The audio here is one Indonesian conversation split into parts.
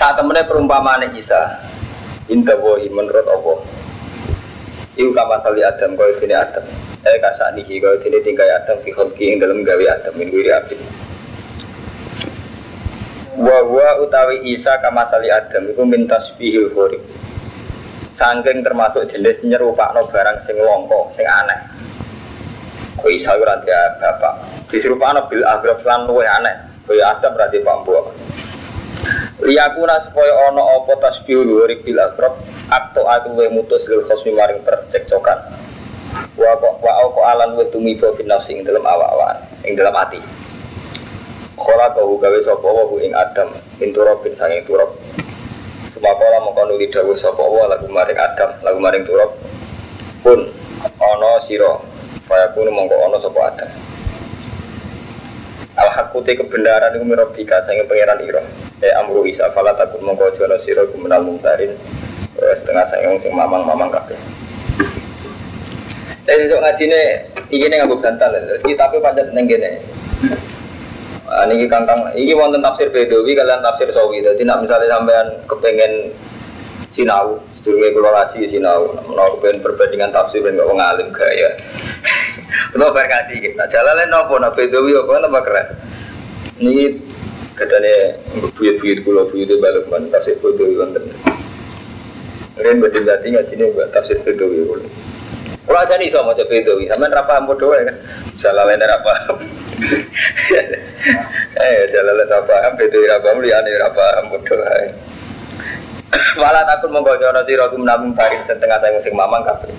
Saat temennya perumpamaan Isa, Indah wohi menurut Allah. Iku kama sali Adam kau dini Adam. Eh kasak nihi kau dini tingkai Adam fi kholki ing dalam gawe Adam min wiri abid. Wa wa utawi Isa kama sali Adam iku min tasbihil khurib. Sangking termasuk jenis nyerupakno barang sing longko, sing aneh. Kau Isa ora dia bapak. Diserupakno bil agrab lan luwih aneh. Kaya Adam ra di pambuak. Liyakuna supaya ono apa tasbih luhuri bil asrab atau aku we mutus lil khosmi maring percekcokan wa wa au alan wa tumiba fi nafsi ing dalam awak-awakan ing dalam ati Khola kau gawe sapa wa ing Adam ing turabin sanging turab. Sumakola mongko nuli dawuh sapa wa lagu maring Adam lagu maring turab. Pun ono sira kaya kuno mongko ono sapa Adam Al hakuti kebenaran iku mirobika sange pangeran ira. Eh amru isa fala takun mongko ana sira iku menal eh, setengah sange sing mamang-mamang kabeh. Saya besok ngajine iki ning nganggo bantal terus tapi pancet ning kene. Ah niki kangkang iki wonten tafsir Bedawi kalian tafsir Sawi. Dadi nek misalnya sampean kepengen sinau sedurunge kula ngaji sinau menawa kepengen perbandingan tafsir ben kok alim gaya. Lo berkasih kita. Jalan nopo nak bedowi apa nama keren. Ini katanya buyut-buyut kulo buyut balik man tafsir bedowi wonten. Kalian berdiri dati nggak sini buat tafsir bedowi kulo. Kulo aja nih sama coba bedowi. Sama nerapa bodoh ya kan. Salah lain nerapa. Eh jalan lain apa? Bedowi apa? Muliani apa? Bodoh. Malah takut menggojono siro menabung tarik setengah saya musim mamang kabeh.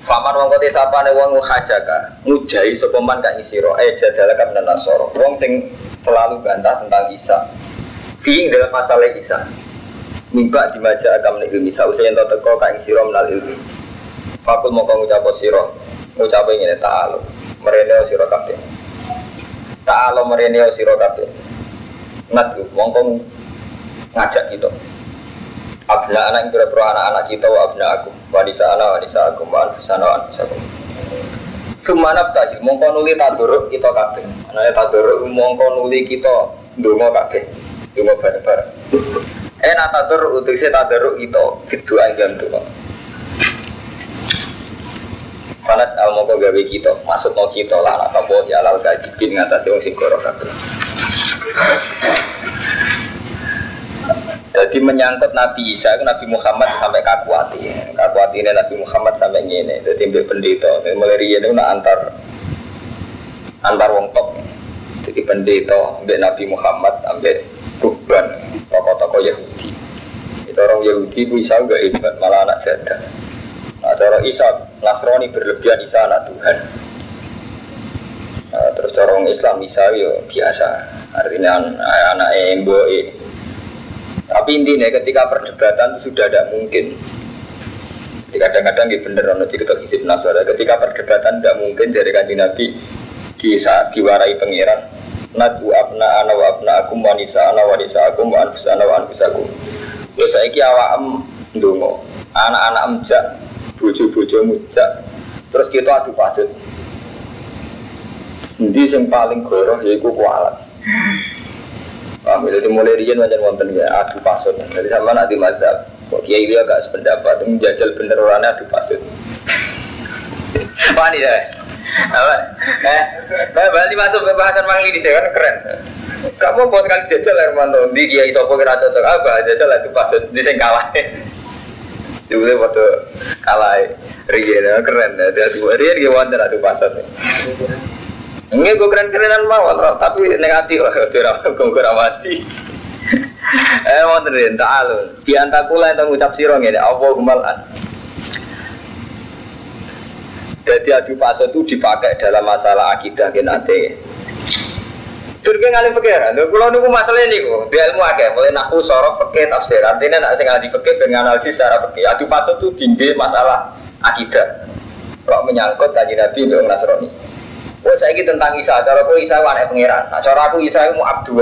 Faman wong kote sapane wong hajaka ngujahi sapa man kang isira eh kan nasoro wong sing selalu bantah tentang Isa. Fiing dalam masalah Isa. Mimba dimaja agam nek ilmi. Sausé yen teko kang isira menal ilmi. Fakul mau ngucap sira. Ngucap ngene ta'ala merene sira kabeh. Ta'ala merene sira kabeh. Nat wong ngajak kita. Abna anak pura anak-anak kita wa abna aku wanisa anak wanisa aku wa anfusana wa anfusakum Sumanap tadi, mongko nuli taduruk kita kabeh. Anane taduruk mongko nuli kita ndonga kabeh. Ndonga bareng-bareng. Eh nak tadur saya taduruk kita fitu aja tuh. Fanat al mongko gawe kita, maksud mau kita lah apa ya lal kajibin ngatasi wong sing goro kabeh. Jadi menyangkut Nabi Isa, Nabi Muhammad sampai kakuati. Kakuati ini Nabi Muhammad sampai ini. Jadi ambil pendeta. Mulai rian itu antar antar wong top. Jadi pendeta ambil Nabi Muhammad ambil ruban tokoh-tokoh Yahudi. Itu orang Yahudi itu Isa enggak hebat malah anak jadah. Nah, cara Isa Nasrani berlebihan Isa anak Tuhan. Nah, terus orang Islam Isa yo biasa. Artinya anak yang tapi intinya ketika perdebatan sudah tidak mungkin. Kadang-kadang di bener ono di ketok isip nasara. Ketika perdebatan tidak mungkin dari kanji Nabi di saat diwarai pangeran. Nadu abna ana wa abna akum wanisa ana wanisa akum wa anfus ana wa anfus akum. Awak ndonga. Anak-anak emjak, bojo-bojo mujak. Terus kita adu pasut. Endi sing paling goroh yaiku kualat. Paham? Jadi mulai rian macam wonten ya adu pasut. Jadi sama nanti mazhab. Kok kiai dia agak sependapat menjajal bener orangnya adu pasut. Nih ya? Apa? Eh, berarti masuk ke bahasan mangli di kan keren. Kamu buat kali jajal Hermanto di kiai sopo kira cocok apa jajal adu pasut di sing kalah. Jadi waktu kalah rian keren. Jadi rian gimana adu pasut. Enggak gue keren-kerenan mawon, tapi negatif lah, curang gue mati. Eh mau terin, ta'alun. Di antakula yang mengucap sirong ini, Allah kumalan. Jadi adu paso itu dipakai dalam masalah akidah nanti. Turki ngalih pikiran. Lho kula niku masalah niku, di ilmu akeh, mulai naku sorok fikih tafsir. Artinya nak sing ngalih fikih ben analisis secara fikih. Adu pasut tuh tinggi masalah akidah. Kok menyangkut kaji Nabi mbek Nasrani. Oh saya tentang Isa, cara aku Isa wae pangeran. Nah, cara aku Isa mu abdu.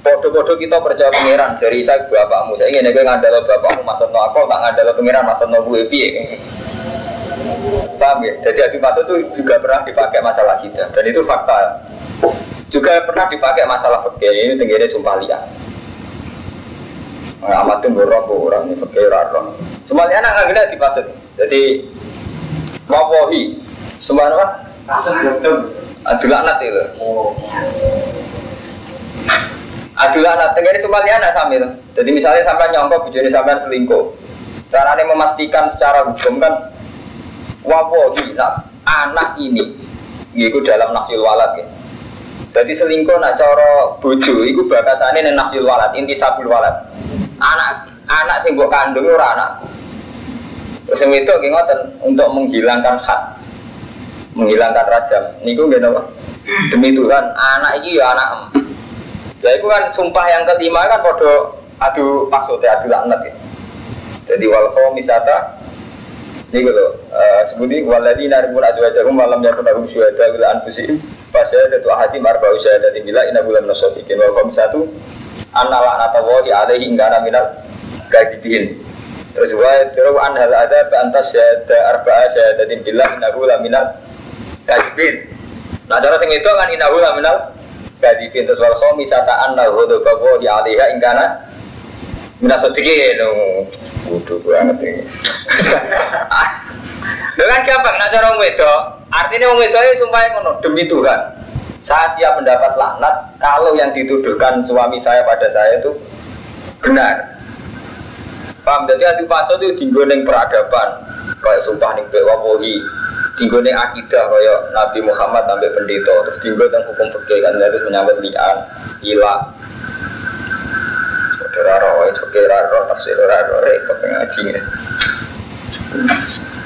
Bodoh-bodoh kita percaya pangeran dari Isa bapakmu. Saya ingin gue ngandalo bapakmu maksud no aku, tak ngandalo pangeran maksud no gue piye. Paham ya? Jadi adu pasut itu juga pernah dipakai masalah kita dan itu fakta. Juga pernah dipakai masalah fikih ini tingginya sumpah liat. Amat tuh orang ini fikih raro. Semuanya anak nggak di pasut. Jadi wawohi semua apa? Adul anak itu. Adul anak tenggiri semuanya anak sambil. Jadi misalnya sampai nyongkok bujuni sampai selingkuh. Caranya memastikan secara hukum kan wawohi nah, anak ini itu dalam nafil walad ya. Jadi selingkuh nak coro bojo itu bakasane ning nafil walad, inti sabul walad. Anak anak sing mbok kandung ora anak. Terus yang itu ngoten untuk menghilangkan hak menghilangkan rajam. Niku nggih napa? Demi Tuhan, anak ini ya anak. Ya itu kan sumpah yang kelima kan pada adu maksudnya adu laknat ya. Jadi wal misata ini gitu, uh, sebuti waladi naribun azwajahum malam yakun lahum syuhada bila anfusihim fasyahadatu ahadim arba'u syahadatin bila inna bulan nasodikin wal satu anna la'nata wahi alaihi ingkana minal gajibin terus wa terus an hal ada antas syahada arba'a syahadatin bila inna bulan gajibin nah cara sing itu kan bulan minal gajibin terus wal khomisata anna hudu wahi alaiha ingkana minal sodikin bodoh banget ini. Dengan gampang, nak cara wedok, artinya wong wedok itu sumpah ngono demi Tuhan. Saya siap mendapat laknat kalau yang dituduhkan suami saya pada saya itu benar. Paham? Jadi adu paso itu neng peradaban, kayak sumpah nih bewapohi, tinggal neng akidah kayak Nabi Muhammad sampai pendeta, terus tinggal neng hukum fikih kan, terus menyambut lian, ilah, ora roh itu kira roh tafsir ora roh repot ngaji ya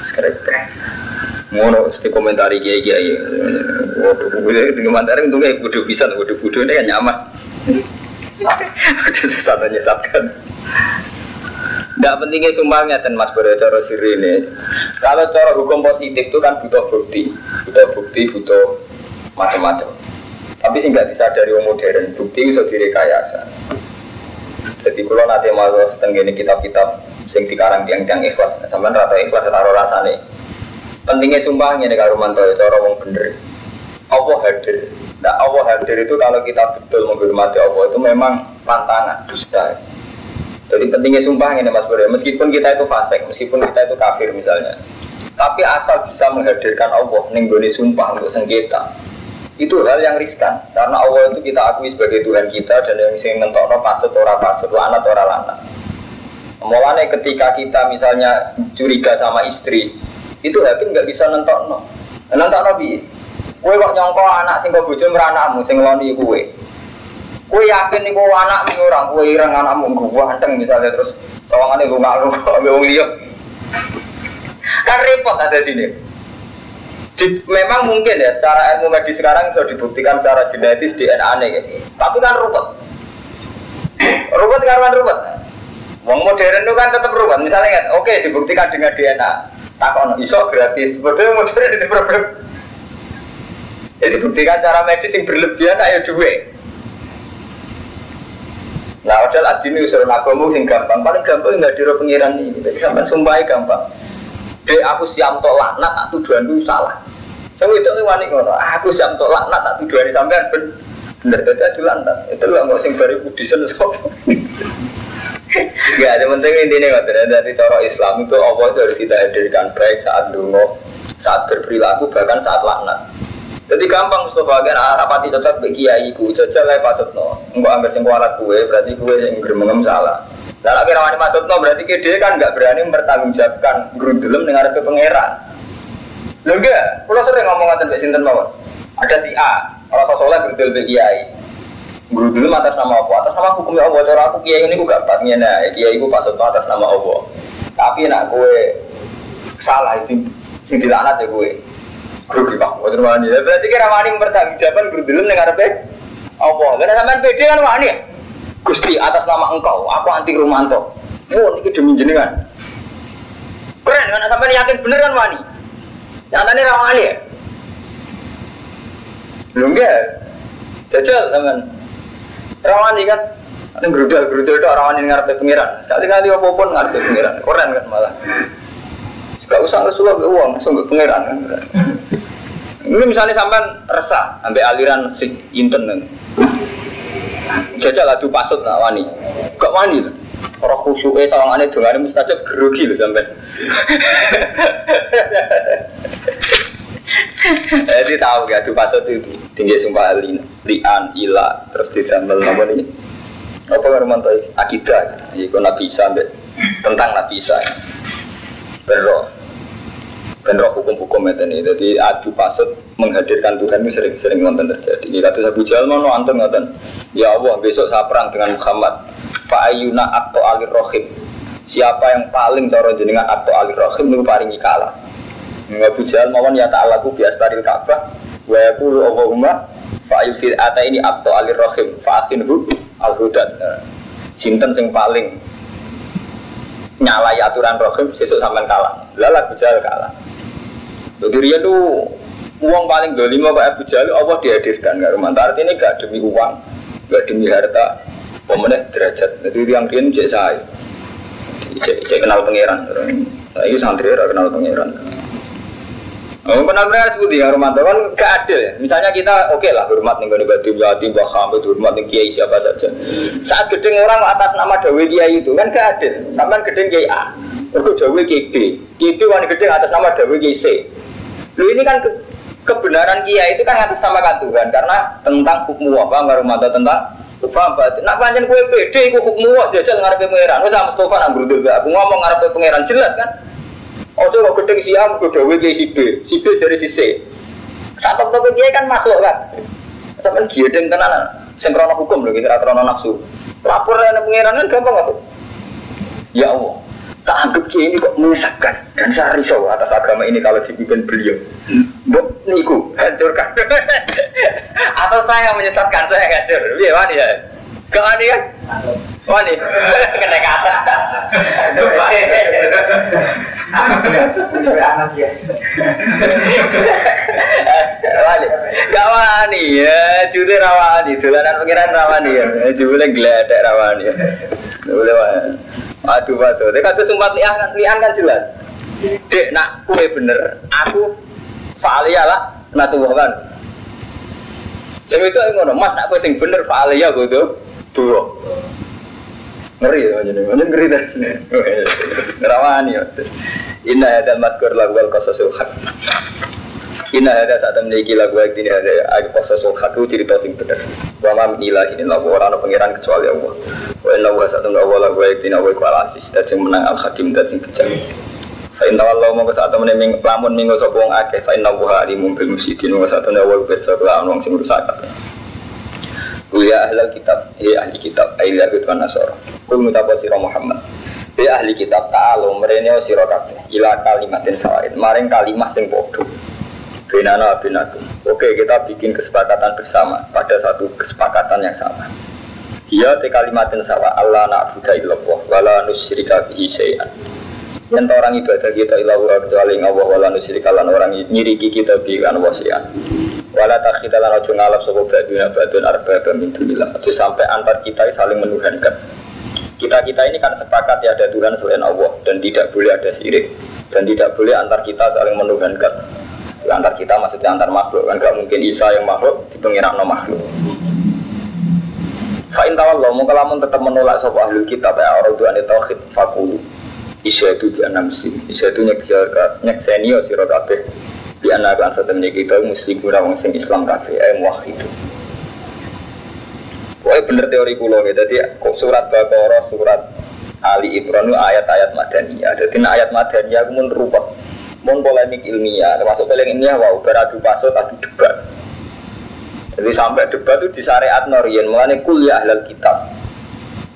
sekarang ngono mesti komentari kiai kiai waduh gue komentar itu kayak bodoh bisa bodoh bodoh ini kan nyaman. Ada sesuatu nyesatkan tidak pentingnya sumbangnya dan mas pada cara ini kalau cara hukum positif itu kan butuh bukti butuh bukti butuh macam-macam tapi sih nggak disadari orang modern bukti bisa direkayasa jadi kalau nanti mau setengah ini kitab-kitab sing dikarang tiang-tiang ikhlas, sampai rata ikhlas taruh rasane. Pentingnya sumpahnya nih kalau mantau cara wong bener. Allah hadir. Nah Allah hadir itu kalau kita betul menghormati Allah itu memang pantangan dusta. Jadi pentingnya sumpahnya nih Mas Bro. Meskipun kita itu fasik, meskipun kita itu kafir misalnya, tapi asal bisa menghadirkan Allah nenggoni sumpah untuk sengketa, itu hal yang riskan. Karena Allah itu kita akui sebagai Tuhan kita dan yang sing mentokno pasut ora pasut lanat ora lanat mulanya ketika kita misalnya curiga sama istri itu hakim nggak bisa nentokno. Nentokno bi kue kok nyongko anak sing kau bojo meranakmu sing loni kue kue yakin nih kue anak mi orang kue ireng anakmu gue hanteng misalnya terus sawangannya gue nggak lu kau lihat kan repot ada di sini. Di, memang mungkin ya secara ilmu medis sekarang sudah dibuktikan secara genetis DNA nih ya. tapi kan ruwet. Ruwet karena ruwet. Wong modern itu kan tetap ruwet. Misalnya kan oke okay, dibuktikan dengan DNA takon iso gratis. Betul modern ini problem. Ya dibuktikan cara medis yang berlebihan ayo duwe Nah, padahal adini usul agama sing gampang, paling gampang nggak diro pengiran ini, sampai sumpah gampang. Dek aku siap untuk laknat, tak tuduhan itu salah. Saya itu nih wani ngono. Aku siap untuk laknat, tak tuduhan sampean ben bener tadi ada lantat. Itu lah nggak sing bari kudisen sop. Gak ada penting intinya nggak ada dari cara Islam itu Allah itu harus kita hadirkan baik saat dungo, saat berperilaku bahkan saat laknat. Jadi gampang Mustafa kan rapati cocok bagi kiai ku, cocok lah pasutno. Enggak ambil sing kualat kue, berarti kue yang bermengem salah. Nah, lagi rawani maksud no berarti dia kan nggak berani mempertanggungjawabkan guru dalam dengan ada pangeran. Lo enggak, kalau sering ngomong ngatain Mbak Sinten mawon. Ada si A, orang soleh berdil be kiai. Guru dulu atas nama apa? Atas nama hukumnya Allah. Cara aku kiai ini gak pas ngene, kiai ku pas atas nama Allah. Tapi nak gue salah itu sing dilaknat ya gue. Grogi pak, bukan wani. Ya, berarti kira wani bertanggung jawaban dulu nih ngarepe Allah. Karena sampean pede kan wani. Gusti atas nama engkau, aku anti Rumanto. Oh, ini demi jenengan. Keren, karena sampean yakin bener kan wani. Nyatanya rawani ya. Belum ya? Jajal teman. Rawani kan. Ini gerudal gerudal itu rawani ngarepe pengiran. Sekali kali apa pun ngarepe pengiran. Keren kan malah. Gak usah Rasulullah ke uang, langsung ke pangeran. Ini misalnya sampean resah sampai aliran internet. Jajal adu pasut nak wani. Gak wani lah. Orang khusyuknya sawangannya dengannya mustajab grogi loh sampean. Jadi tahu gak adu pasut itu tinggi sumpah lian, lian, ila, terus ditambal apa nih? Apa ngaruman tuh? Akidah, itu nabi sampai tentang nabi Isa. Beroh, beroh hukum-hukum itu nih. Jadi adu pasut menghadirkan Tuhan ini sering-sering nonton terjadi. Ini kata Abu Jahal mau nonton nonton. Ya Allah, besok saya perang dengan Muhammad. Pak Ayuna atau Alir Rohim. Siapa yang paling coro jenengan atau Alir Rohim itu paringi kalah. Abu Jahal mawon ya ta'alaku biastaril Ka'bah wa yaqulu Allahumma fa'il fil ata ini atau Alir Rohim fa'atinhu al-hudan. Sinten sing paling nyalai aturan rohim sesuk sampean kalah. Lalu Abu Jahal kalah. Jadi dia tuh uang paling dolima Pak Abu Jahal Allah dihadirkan nggak rumah. Artinya gak demi uang, gak demi harta, pemenang derajat. Jadi yang dia cek saya, cek kenal pangeran. Nah, ini santri ya kenal pangeran. Oh, benar benar seperti ya rumah kan gak adil ya. Misalnya kita oke okay lah hormat nih kalau batu jati bah hamid hormat nih kiai siapa saja. Saat gedeng orang atas nama Dawi Kiai itu kan gak adil. Sampai gedeng Kiai A, Aku Dawi Kiai B, Kiai B wani gedeng atas nama Dawi Kiai C. Lu ini kan ke kebenaran Kiai itu kan atas kan Tuhan karena tentang hukum apa nggak tentang Paham Pak? Nak panjang kue pede, kue hukum wah jajal ngarepe pangeran. Wes Mustafa nang grudul aku ngomong ngarepe pangeran jelas kan? Oh coba gedeng si A, gue dawe si B, si B dari si C. Saat waktu dia kan makhluk kan. Sampai dia dan tenan, sengkrono hukum loh, kira krono nafsu. Lapor dan pengiran kan gampang apa? Ya Allah, tak anggap dia ini kok menyesatkan dan saya risau atas agama ini kalau dipimpin beliau. Bok niku hancurkan. Atau saya menyesatkan saya hancur. Iya wani ya. Gak wani kan? Wani. Kena kata. Wani. Gak wani ya. Jute rawani. Dolanan pengiran rawani ya. Jule geledek rawani ya. Boleh wani. Aduh masuk. Dia kata sumpah lian, lian kan jelas. Dek nak kue bener. Aku fa'aliyah lah. Nah tuh kan. Sing itu ngono, Mas nak kue sing bener fa'aliyah gitu. Dua. Ngeri ya mana ngeri dari sini. Rawani ya. Inna ada matkur lagu al qasasul haq. Inna ada saat memiliki lagu yang ini ada al qasasul haq itu cerita sing bener. Wa ma min ilahin illa huwa ora pangeran kecuali Allah. Wa inna wa saat Allah lagu yang ini wa ku al aziz dan sing menang al hakim dan sing bijak. Fa inna Allah mau saat temen ming lamun minggu sapa wong akeh fa inna wa alimum bil musyrikin wa saat wa pirsa kelawan wong sing rusak. Ya ahlal kitab, ya ahli kitab, ahli Yahud wa Nasara. Kul mutapa sira Muhammad. Ya ahli kitab ta'alu merene sira kabeh ila kalimatin sawaid. Maring kalimah sing padha. Benana binakum. Oke, kita bikin kesepakatan bersama pada satu kesepakatan yang sama. Ya te kalimatin sawa Allah na'budu illallah wa la nusyrika bihi syai'an. Yang orang ibadah kita ilallah kecuali Allah wala nusyrika lan orang nyiriki kita bi kan wasian. Wala takhita lan ojo ngalap sapa baduna badun arba min dunillah. Ojo sampai antar kita saling menuhankan. Kita-kita ini kan sepakat ya ada Tuhan selain Allah dan tidak boleh ada syirik dan tidak boleh antar kita saling menuhankan. Ya, antar kita maksudnya antar makhluk kan gak mungkin Isa yang makhluk di pengiran no makhluk. Fa'in tawallah mau kalamun tetap menolak sapa ahli kitab ya orang tuan tauhid fakulu. Isya itu di enam sih. Isya itu nyek nyek senior siro kabeh di anak satu menjadi kita mesti guna Islam kafe eh muwahhid Wah bener teori kulo gitu, jadi kok surat Baqarah, surat Ali Imran itu ayat-ayat madaniyah. Jadi ayat madaniyah aku mun rupa, mun polemik ilmiah, termasuk paling ilmiah wow beradu pasut adu debat. Jadi sampai debat itu di syariat Norian, mengenai kuliah ahlal kitab.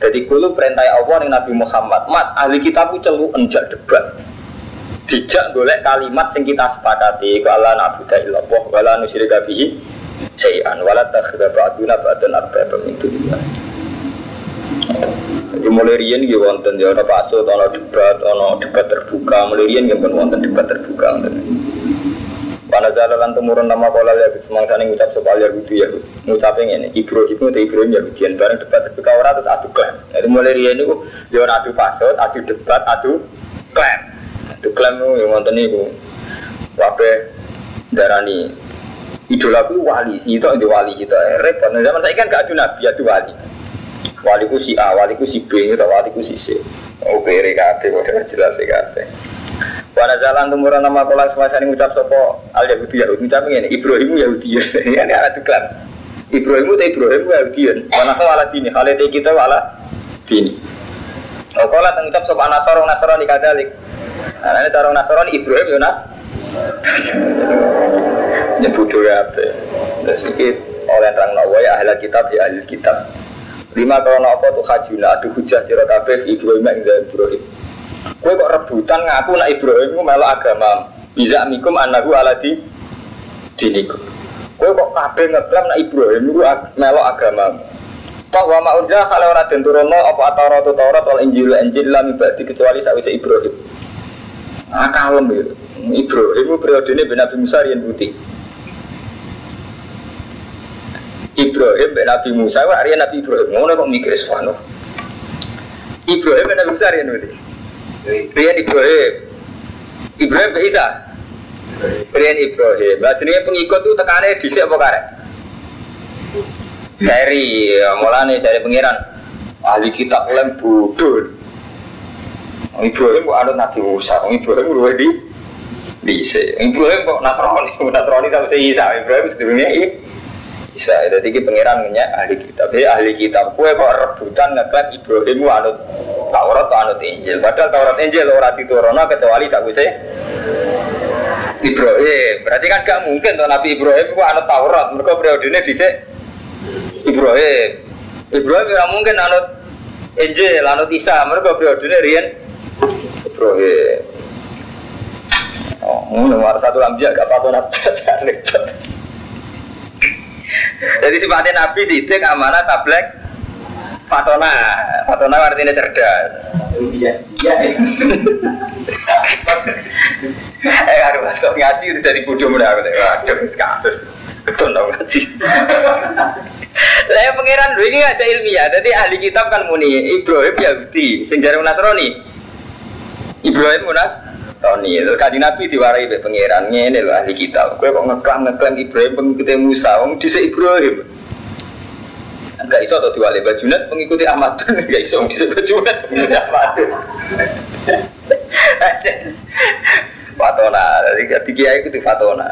Jadi kulo perintah Allah nih Nabi Muhammad, mat ahli kitab itu celu enjak debat. dijak golek kalimat sing kita sepakati ku Allah na'budu illallah wa la nusyrika bihi syai'an wa la takhidha ba'duna ba'dan arbaba min dunillah jadi mulai rian gitu wonten ya ada pasut, ada debat, ada debat terbuka. Mulai rian gitu wonten debat terbuka. Pada jalan temurun nama pola ya semangsa nih ngucap soal ya gitu ya ngucapin ini Ibrahim itu Ibrahim ya gitu bareng debat terbuka orang terus adu klaim. Jadi mulai rian itu dia adu pasut, adu debat, adu klaim. Adu klaim itu yang wonten itu wape darani idolaku wali, itu ada wali kita repot. Nah, zaman saya kan gak adu nabi, adu wali waliku si A, waliku si B, atau waliku si C. Beri kabeh, udah jelas ya kabeh. Wana jalan tumuran nama kolang semasa ini ngucap sopo al Yahudi. Yahudi ngucap ini Ibrahim Yahudi. Ya ini ada tuklan Ibrahim itu Ibrahim Yahudi. Wana kau ala dini hal itu kita ala dini. Oh kalau ngucap sopo Nasoro Nasoro di kadalik. Nah ini cara Nasoro Ibrahim Yunas nyebut doa apa Terus oleh terang nawa ya ahli kitab ya ahli kitab Lima krono apa tuh hajuna adu hujah sira kabeh Ibrahim ing Ibrahim. Kowe kok rebutan ngaku nak Ibrahim ku melok agama. Bisa mikum anahu aladi dinikum. Kowe kok kabeh ngeklaim nak Ibrahim ku melok agama. Pak wa ma urja kalau ora den turono apa Taurat Taurat wal Injil Injil lam ibadi kecuali sawise Ibrahim. Ah kalem ya. Ibrahim periode ini Nabi Musa riyen putih. Ibrahim ben Nabi Musa wa Arya Nabi Ibrahim. Ngono kok mikir sono Ibrahim ben Nabi Musa Arya Nabi Rian Ibrahim. Ibrahim be Isa? Rian Ibrahim. Lah jenenge pengikut tuh tekane dhisik apa karek? Dari ya, mulane dari pangeran ahli kitab lem bodoh Ibrahim kok anut Nabi Musa? Ibrahim luwih di dhisik. Ibrahim kok Nasrani? Nasrani sampai Isa. Ibrahim sebenarnya bisa. Jadi kita pangeran punya ahli kitab. Jadi ahli kitab kue kok rebutan ngeklaim Ibrahim anut Taurat anut Injil. Padahal Taurat Injil ora diturunno kecuali sakuse Ibrahim. Berarti kan gak mungkin tuh Nabi Ibrahim ku anut Taurat. Mereka periodenya dhisik Ibrahim. Ibrahim ora mungkin anut Injil anut Isa. Mereka periodenya riyen Ibrahim. Oh, nomor satu lambia gak apa-apa nabi jadi sifatnya Nabi sidik amanah tablek Fatona Fatona artinya cerdas. Iya Iya Eh aduh Kok ngaji itu jadi bodoh mudah Aduh kasus. Betul dong ngaji. Saya pengiran dulu ini aja ilmiah. Jadi ahli kitab kan muni Ibrahim Yahudi Sing jarang Nasrani. Ibrahim Munas Tony itu kadi Nabi diwarai be pangeran ini loh ahli kitab. Gue kok ngeklaim ngeklaim Ibrahim pengikuti Musa, wong dhisik Ibrahim. Enggak iso to diwali bajunat pengikuti Ahmad. Enggak iso dhisik bajunat pengikuti Ahmad. Fatona, jadi ketiga itu Fatona.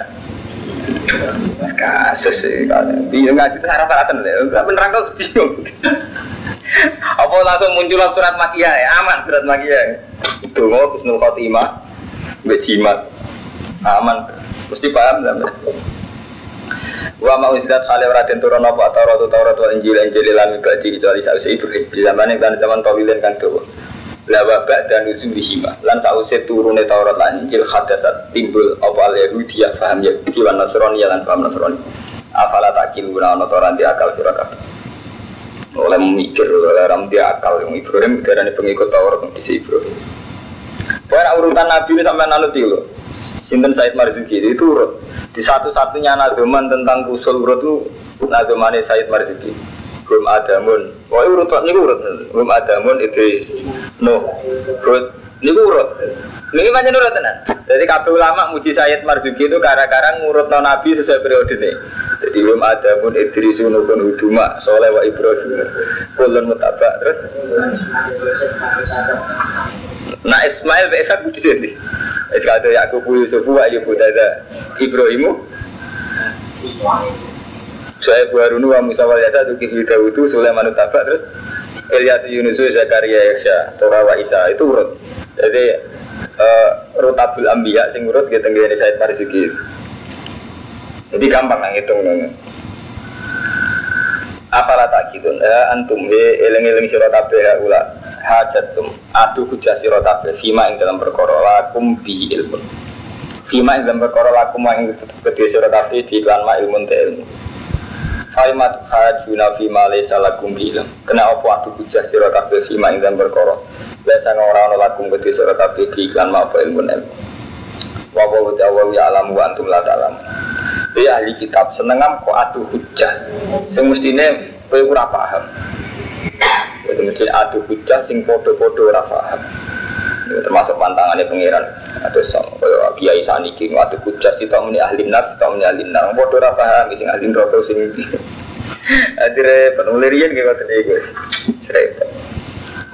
Kasus sih, bingung ngaji itu saraf sarasan deh. Enggak beneran kau bingung. Apa langsung muncul surat makia ya? Aman surat makia. Itu mau Husnul Khotimah bejimat aman mesti paham lah Wa ma usidat khale ora den turun apa Taurat Taurat wal Injil Injil lan ibadi kecuali sause Ibrahim di zaman kan zaman tawilen kan dawa. La wa dan di hima lan sause turune Taurat lan Injil hadasat timbul apa al Yahudiyah paham ya wa Nasrani lan paham Nasrani. Afala takiluna ana ora di akal sira. Oleh memikir oleh ram di akal yang Ibrahim darane pengikut Taurat di Ibrahim. Pokoknya urutan Nabi ini sampai nanti lo. Sinten Said Marzuki itu urut. Di satu-satunya nadoman tentang usul urut itu nadomannya Said Marzuki. Belum adamun. Pokoknya urut ini urut. Belum adamun itu no. Urut. Ini urut. Ini macam urut tenan. Jadi kabeh ulama muji Said Marzuki itu karena-karena ngurut no Nabi sesuai periode ini. Jadi belum ada pun Idris nukun huduma soleh wa Ibrahim. Kulun mutabak terus. Nah Ismail be Ishak di sini. Iskado Yakub Yusuf wa Ayub Dada Ibrahimu. Saya Harun wa Musa wal Yasa tuh Kifli Sulaiman Tabak terus Ilyas Yunus Zakaria Yahya Surah wa Isa itu urut. Jadi uh, Rutabul Ambiya sing urut kita nggih Said Marzuki. Jadi gampang lah ngitung nong. Apalah tak gitu, eh, antum he eling-eling sira ya ula hajatum adu hujah sira kabeh fima ing dalam perkara lakum bi ilmu. Fima ing dalam perkara lakum ing kedhe sira kabeh di iklan ma ilmu te ilmu. Faimat hajuna fima laysa lakum bi ilmu. Kena apa adu hujah sira kabeh fima ing dalam perkara. Biasa ora ana lakum kedhe sira kabeh di iklan ma apa ilmu ilmu. Wa wa ya alam wa antum la ta'lamun. Ya ahli kitab senengam kok adu hujah. Sing mestine kowe ora paham. Itu mesti adu hujah sing podo-podo ora. Ini termasuk pantangannya pengiran atau sama kaya kiai saniki adu hujah kita muni ahli nar, kita muni ahli nar. Podo ora paham sing ahli neraka sing Akhirnya penulirian kayak ngoten iki guys. Cerita.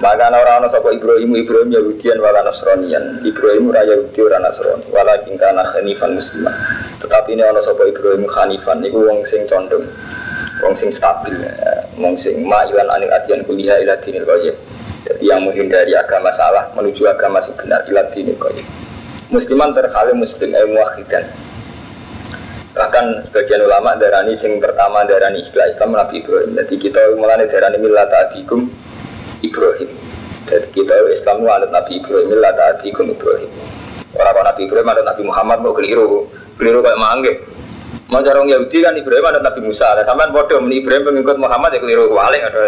Maka orang orang sapa Ibrahim Ibrahim Yahudian wala Nasranian. Ibrahim ora Yahudi ora Nasrani. Wala kana hanifan musliman. Tetapi ini orang sapa Ibrahim hanifan niku wong sing condong wong sing stabil, wong sing ma'ilan anil adian kuliah ila dinil qayyim. Jadi yang menghindari agama salah menuju agama sing benar ila dinil qayyim. Musliman terhalim muslim eh muwahhidan. Bahkan sebagian ulama darani sing pertama darani istilah Islam Nabi Ibrahim. Jadi kita mulai darani millata abikum Ibrahim. Jadi kita Islam itu Nabi Ibrahim, lah Nabi Ibrahim. Orang Nabi Ibrahim ada Nabi Muhammad mau keliru, keliru kayak mangge. Mau orang Yahudi kan Ibrahim ada Nabi Musa, ada sampean bodoh, meni Ibrahim pengikut Muhammad ya keliru balik ada.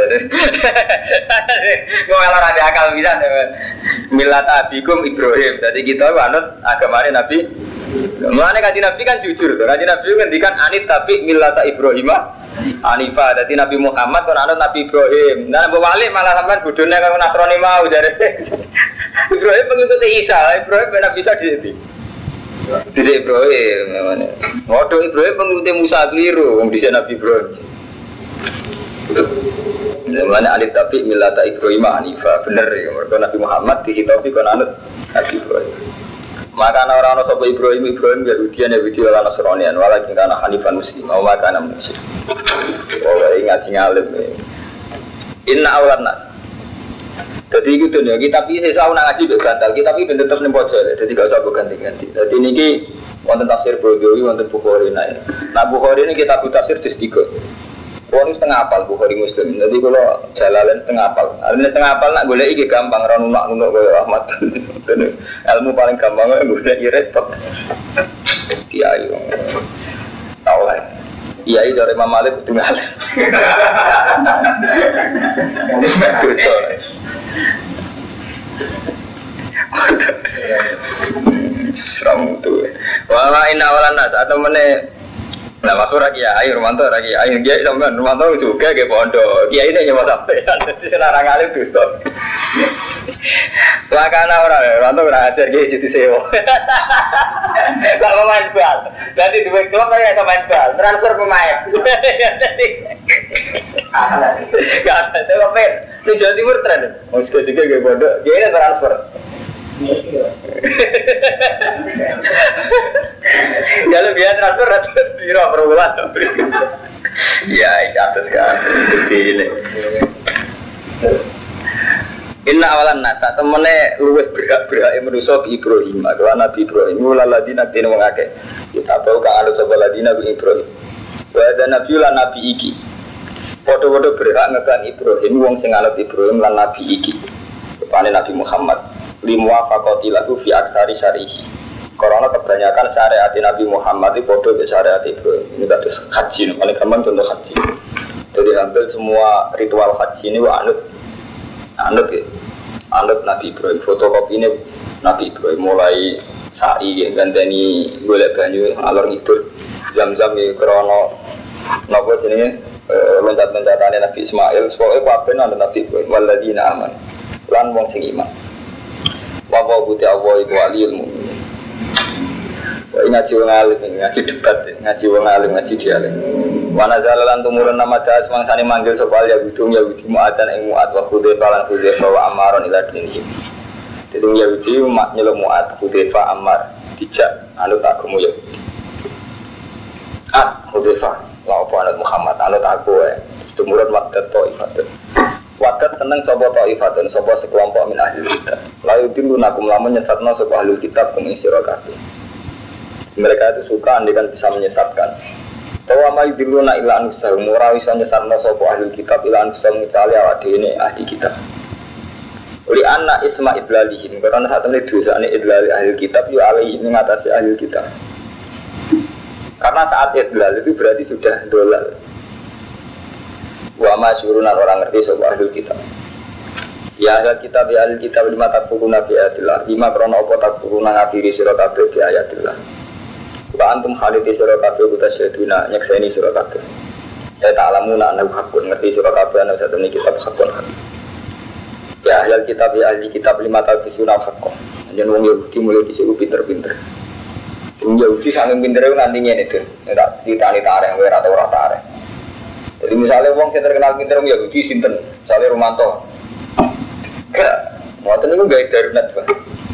Gue malah ada akal bisa. Milat abikum Ibrahim. Jadi kita anut agamanya Nabi. Mulane kaji Nabi kan jujur tuh. Kaji Nabi kan dikan anit tapi milata Ibrahimah Anifah, jadi Nabi Muhammad kan anut Nabi Ibrahim. Nah, Wali malah sampai budunya kalau Nasrani mau jadi. Ibrahim pengikut Isa, Ibrahim benar bisa di Di Ibrahim, namanya. Waduh Ibrahim pengikut Musa keliru, di Nabi Ibrahim. Mana alif tapi milata Ibrahim Anifah, bener ya. Mereka Nabi Muhammad dihitopi kan anut Nabi Ibrahim. Maka orang-orang sopo Ibrahim Ibrahim Yahudian Yahudi wala Nasranian wala kana Hanifan Muslim wa maka kana Muslim. Oh ingat sing alim. Inna awlan nas. Jadi gitu nih, kita bisa saya nak ngaji bantal, kita bisa tetap nih pojok, jadi gak usah ganti-ganti. Jadi ini wonten tafsir Bodowi, wonten Bukhari naik. Nah Bukhari ini kita buat tafsir di tiga. Wong setengah apal Bukhari Muslim. Jadi kalau jalalan setengah apal. Artinya setengah apal nak boleh iki gampang ra nunak nunak kaya Ahmad. Ilmu paling gampang golek repot. Kiai. Tahu lah. Kiai dari Imam Malik kudu ngalim. Dosa. Seram tuh. Wala inna wala nas atau mana Nah, waktu lagi ya, ayo Romanto lagi, ayo dia sampean Romanto juga ke pondok. Dia ini sampai, jadi senarang alim tuh stop. Makanya orang Romanto pernah ajar dia jadi sewa. Gak mau main bal, nanti dua klub kan yang main bal, transfer pemain. Gak ada. Di Jawa Timur tren, mau suka-suka ke pondok, dia ini transfer. Kalau biar transfer transfer biro per bulan. Ya, kasus kan. Jadi ini. Inna awalan nasa temene luwih berak berak manusia bi Ibrahim adalah Nabi Ibrahim mula ladina tene wong kita tahu ka anu sapa ladina bi Ibrahim wa ada nabi lan nabi iki padha-padha berak ngekan Ibrahim wong sing anut Ibrahim lan nabi iki Kepane Nabi Muhammad limuwa fakoti lagu fi aksari syarihi. Karena kebanyakan syariat Nabi Muhammad itu bodoh ke syariat Ibrahim ini kata haji, paling gampang contoh haji. Jadi hampir semua ritual haji ini anut. Anut ya. Anut Nabi Ibrahim. Fotokopi ini Nabi Ibrahim mulai sa'i ya ganteni golek banyu alor ngidul. Jam-jam ya krono. Nopo jenenge? Loncat-loncatane Nabi Ismail. Pokoknya kabeh anut Nabi Ibrahim waladina aman. Lan wong sing iman wa wa buti Allah iku waliyul mukminin Wah, ngaji wong alim, ngaji debat, ngaji wong alim, ngaji dialim. Wana zalalan tumurun nama das mangsani manggil sopal ya bidung ya bidi mu'atan ing mu'at wa khudaifa lan khudaifa wa amaron ila dini. Jadi ya bidi mak nyelo mu'at khudaifa amar dijak anut agama ya Ah, khudaifa la apa anut Muhammad anut aku ya. Tumurun wadat ta'ifatun. Wadat seneng sapa ta'ifatun sapa sekelompok min ahli kitab. Layu tilu nakum lamun nyesatna sapa ahli kitab sira kabeh mereka itu suka andai kan bisa menyesatkan Tawa ma yudiluna ila anusahum ora iso nyesarno sapa ahli kitab ila anusahum kecuali awak dhewe ahli kitab. Uli anak isma idlalihim karena saat ini dosa ini idlal ahli kitab yu alaihi mengatasi ahli kitab. Karena saat idlal itu berarti sudah dolal. Wa ma syurunan orang ngerti sapa ahli kitab. Ya ahli kitab ya ahli kitab lima takfuruna bi ayatillah lima krono apa takfuruna ngafiri sira kabeh bi ayatillah Wa antum khaliti sira kabeh kuta syaduna nyekseni sira kabeh. Ya ta'lamuna annahu hakun ngerti sira kabeh ana satune kitab hakun. Ya ahli kitab ya ahli kitab lima talbisuna hakun. Jangan wong Yahudi mulai bisa pinter-pinter. Yahudi sangat pinternya nganti ngene itu Tak ditani tarik, ora ora tarik Jadi misalnya wong yang terkenal pinter wong Yahudi sinten Misalnya Romanto Enggak. Itu gak darurat pak.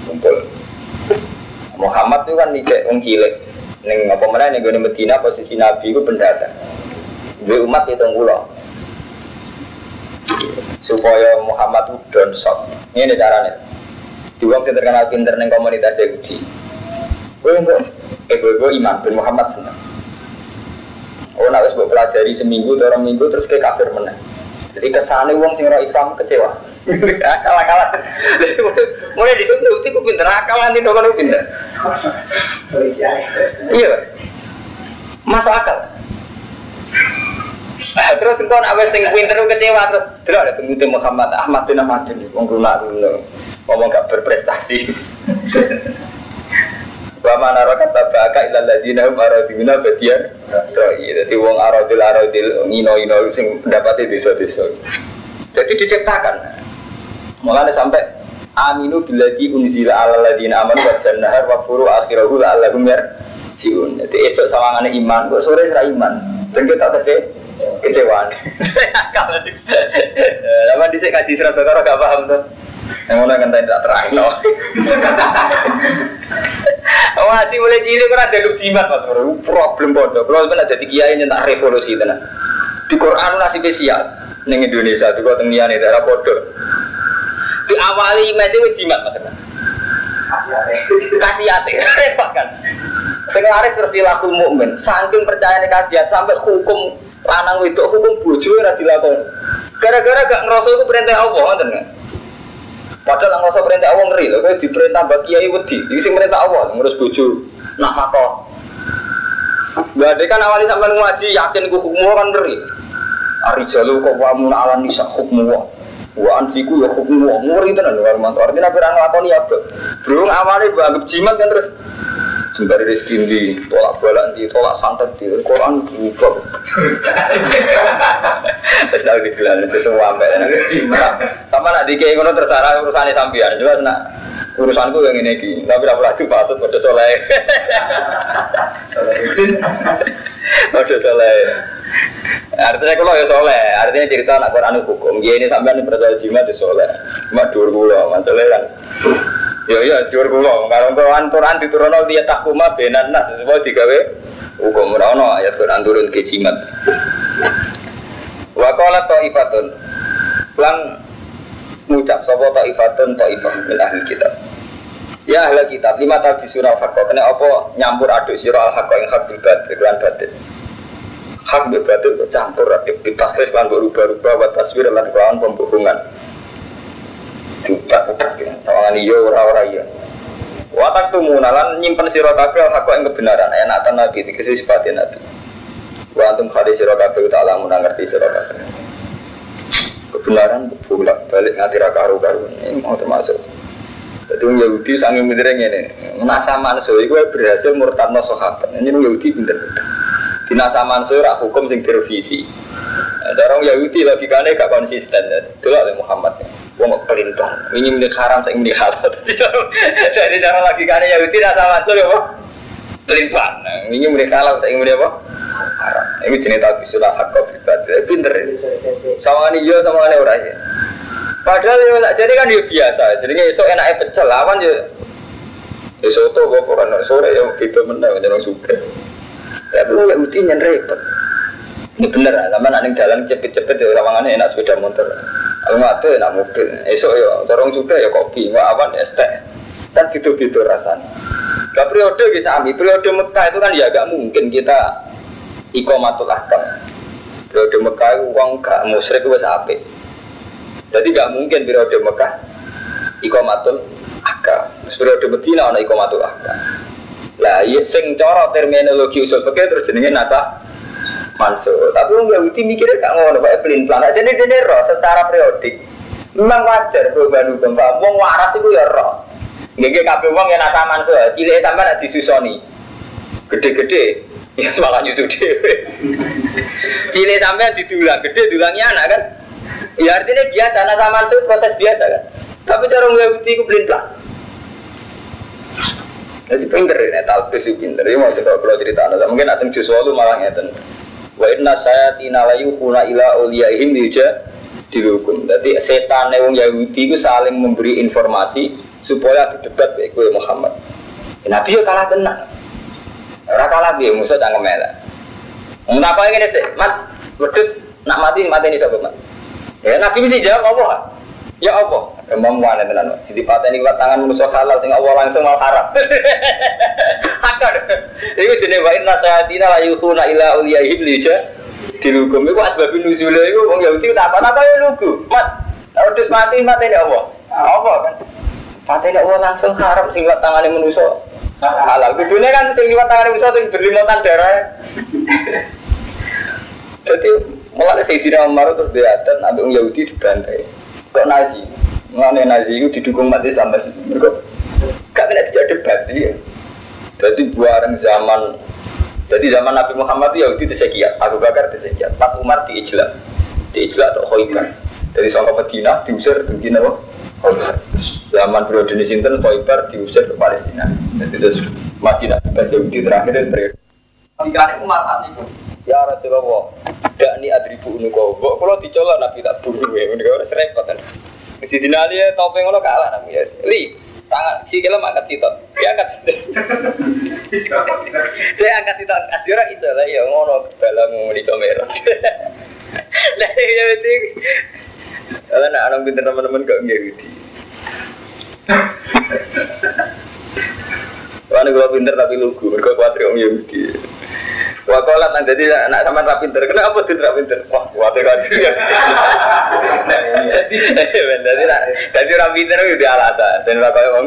Kumpul. Muhammad itu kan nih wong cilik. Neng apa mana nih gue Medina posisi Nabi itu pendatang. Gue umat itu ngulo. Supaya Muhammad itu down shock. Ini caranya. Dua orang terkenal pinter neng komunitas Yahudi. Gue yang eh gue iman bin Muhammad senang. Oh, nak wis pelajari seminggu, orang minggu terus kayak kafir menang. Jadi kesannya uang sing Islam kecewa. Akal-akalan. Mulai disuruh itu pinter akal nanti dong kan pinter. Iya. Masuk akal. Terus engkau nak sing pinter kecewa terus terus ada pengikuti Muhammad Ahmad bin Ahmad ini wong lunak ngomong gak berprestasi. Wa mana rokat tabaka ilal ladina hum aradina badian Roi, jadi wong aradil aradil ngino ngino sing pendapatnya desa-desa. Jadi diciptakan. Makanya sampai Aminu biladi unzila ala ladina aman wa jannahar wa furu akhirahu la'allahum yarjiun. Jadi esok sawangane iman, kok sore serah iman? Dan kita kece kecewaan. Lama di sini kaji surat Bakara gak paham tuh Yang mana kan tidak terang no Ngaji mulai cilik kan ada jimat mas bro. Problem bodoh. Kalau sebenarnya jadi kiai nyentak revolusi tenan. Di Quran nasib siap. Neng Indonesia tuh kau tengian itu era bodoh. Di awali iman itu jimat mas. Kasiat repot kan. Sekarang tersilakul mukmin, saking percaya kasiat sampai hukum lanang itu hukum bojo ora dilakoni. Gara-gara gak ngerasa itu perintah Allah, ngoten Padahal nggak usah perintah Allah ngeri loh, di perintah bagi kiai wedi, ini sih perintah Allah ngurus bojo, mato. Gak ada kan awalnya sampai ngaji yakin gue hukum kan ngeri. Ari jalu kok wamun ala nisa hukum wa wa anfiku ya hukum wa ngeri tenan luar mantu. Artinya apa orang lakoni apa? Belum awalnya gue anggap jimat kan terus sembari rezeki di tolak balak di tolak santet di Quran buka terus tahu di bilang itu semua apa sama nak dikei ngono terserah urusannya sambian jelas nak urusanku yang ini ki. Tapi apa lagi pasut pada soleh. Pada soleh. Artinya kalau ya soleh artinya cerita anak Quran hukum. Ya ini sampai percaya jimat itu soleh. Cuma dua puluh masalah kan Ya ya jur kula, karo Quran Quran diturunno dia takuma benan nas semua digawe hukum ora ono ayat Quran turun ke jimat. Wa qala taifatun. Lan ngucap sapa taifatun taifah min ahli kitab. Ya ahli kitab lima tabi surah hak kena apa nyampur aduk sira al hak yang hak bil batil lan batil. Hak batil campur aduk ditakhir lan berubah-ubah wa taswir lan kelawan pembohongan juta ya. sawangan iya ora-ora iya. Watak tumunalan nyimpen sira kabeh hak yang kebenaran. Enak tan nabi? Dikasih sifatnya nabi. Wa antum khadi sira kabeh ta'ala mun ngerti sira kabeh. Kebenaran bolak balik ngati ra karu-karu ini mau termasuk. Jadi orang Yahudi sangat pinternya ini Nasa manso itu berhasil murtadno sahabat. Ini orang Yahudi pinter. Di nasa manso hukum sing direvisi. Nah, orang Yahudi logikanya gak konsisten. Itu lah Muhammad Wong pelintang, ini milik haram, saya milik halal. Jadi cara lagi kan Yahudi rasa masuk ya. Pelintang, ini milik halal, saya apa? Haram. Ini jenis sudah hak kau pribadi, pinter. Sama ini iya, sama ini orang ya. Padahal ya tak jadi kan dia biasa. Jadi esok enaknya pecel lawan ya. Esok tuh gue pernah sore ya itu menang jangan suka. Tapi lu Yahudi nyen repot. Ini bener, sama nanti jalan cepet-cepet ya, lawangannya enak sepeda motor. Ada enak mobil, esok ya dorong juga ya kopi, nggak awan es teh. Kan gitu-gitu rasanya. Gak periode bisa ambil periode Mekah itu kan ya gak mungkin kita ikomatul ahkam. Periode Mekah itu uang gak musyrik wis apik. Jadi gak mungkin periode Mekah ikomatul. Terus periode Medina ana ikomatul ahkam. Lah iya sing cara terminologi usul fikih terus jenenge nasa mansur. Tapi wong Yahudi mikirnya gak ngono, Pak pelin plan. Jadi dene roh secara periodik. Memang wajar perubahan hukum, Pak. Wong waras itu ya roh. Nggih kabeh wong ya nasa mansur. Cilik sampean disusoni. Gede-gede ya malah nyusu dhewe. Cilik sampean didulang, gede dulangnya anak kan. Ya artinya biasa, nasa mansur proses biasa kan. Tapi cara wong Yahudi itu pelin plan. Jadi pinter ya, talbis itu pinter. Ya mau cerita kalau cerita mungkin nanti justru malah ngeten. Wa inna saya tina layu kuna ila uliyaihim yuja dihukum. Jadi setan wong Yahudi itu saling memberi informasi supaya didebat baik gue Muhammad. Nabi yo kalah tenang. Ora kalah piye musuh cangkem elek. Enggak apa ngene sih, mat wedhus nak mati mati ini sapa mat. Ya Nabi mesti jawab apa? Ya apa? Kemampuan tenan. Jadi pateni kuat tangan manusia halal sing Allah langsung mal haram. Akar. Iku jenenge wa inna sayatina la ila uliyahim lija dilukum iku asbab nuzule iku wong Yahudi tak apa-apa ya lugu. Mat, wedhus mati mati ini Allah. Apa kan? Pateni Allah langsung haram sing kuat tangane manusia halal. Kudune kan sing tangan manusia sing berlimutan darah. Jadi mulai Sayyidina Umar terus diatur ambil Yahudi dibantai. Kok Nazi? Mengenai Nazi itu didukung umat Islam masih. Mereka gak kena tidak debat ya. Jadi buareng zaman jadi zaman Nabi Muhammad itu Yahudi disekiat, Abu Bakar disekiat, pas Umar diijlak, diijlak atau Khoibar. Dari Songkok Medina diusir ke Medina? Khoibar. Zaman periode ini Sinten Khoibar diusir ke Palestina. Jadi terus Madinah, pas Yahudi terakhir itu periode. Ini umat itu, ya Rasulullah, tidak ni adribu unuko, kalau dicolok Nabi tak bunuh ya, mereka harus repot kan. Mesti dinali ya topeng lo kalah Nabi ya. Li, tangan si kira angkat sitot, dia angkat. Saya angkat sitot, kasih orang itu lah ya ngono dalam di comero. Nah ya itu, kalau nak anak pintar teman-teman gak ngerti. Karena gue pinter tapi lugu, mereka khawatir om Yahudi. Wah kalau nang jadi anak sama rapi pinter, kenapa tuh rapi pinter? Wah khawatir kan dia. Jadi jadi rapi pinter itu alasan dan wah kalau om.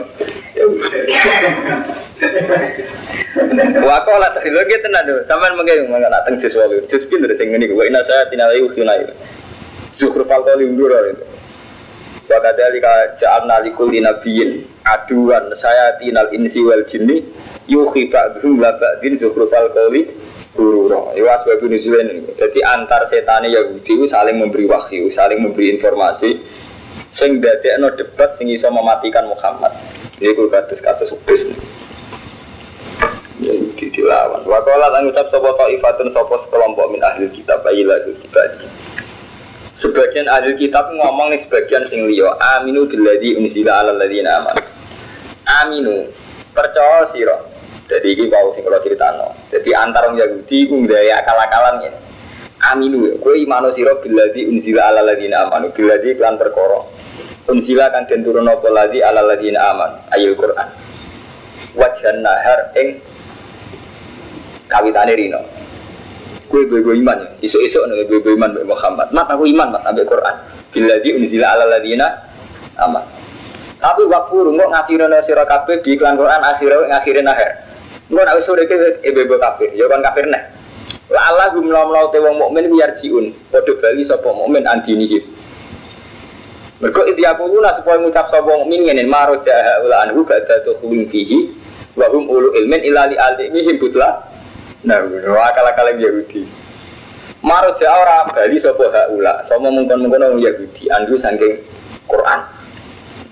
Wah kalau lah tadi lagi tenan tuh, sama mungkin mana nak teng jus walu, jus pinter sing ini gue ina saya tinalai usunai. Zuhur falkoli undur itu. Wa kadzalika ja'alna likulli nabiyyin aduan saya tinal insi wal jinni yuhi ba'dhum la ba'din zukhrufal qawli gurura. Iku asbab nuzulin Jadi antar setan Yahudi saling memberi wahyu, saling memberi informasi sing dadekno debat sing iso mematikan Muhammad. Iku kados kasus Ubis. Yahudi dilawan. Wa qala lan ngucap sapa taifatun sekelompok min ahli kitab ayilah kitab. Sebagian ahli kitab ngomong nih sebagian sing liya, aminu billadzi unzila alal ladzina amanu. Aminu, percaya sira. Jadi ini bau sing kalau ceritano. Jadi antara orang Yahudi ku ndaya akal-akalan ini. Aminu, kowe imano sira billadzi unzila alal ladzina amanu, billadzi lan perkara. Unzila kan den turun apa ladzi alal ladzina amanu, ayat Quran. Wajan nahar ing kawitane rino gue gue iman. Ya isu isu nih gue iman Mbak Muhammad. Mat aku iman mat ambil Quran. Bila di unzila ala ladina aman. Tapi waktu rungok ngakhirin sirah kafir di iklan Quran akhirnya ngakhirin akhir. Gue nak sore ke ibu kafir ya kan kafir nih Allah gue melau melau tewang mukmin biar jiun kode bali sopo mukmin itu aku luna supaya ngucap sopo mukmin ngene maro jaha ula anhu ba'da tukhulun fihi wa hum ulu ilmin ilali alimihim butlah Nah, akal-akal Yahudi. Maro jauh ora bali sapa haula, sama mungkon-mungkon wong Yahudi andu saking Quran.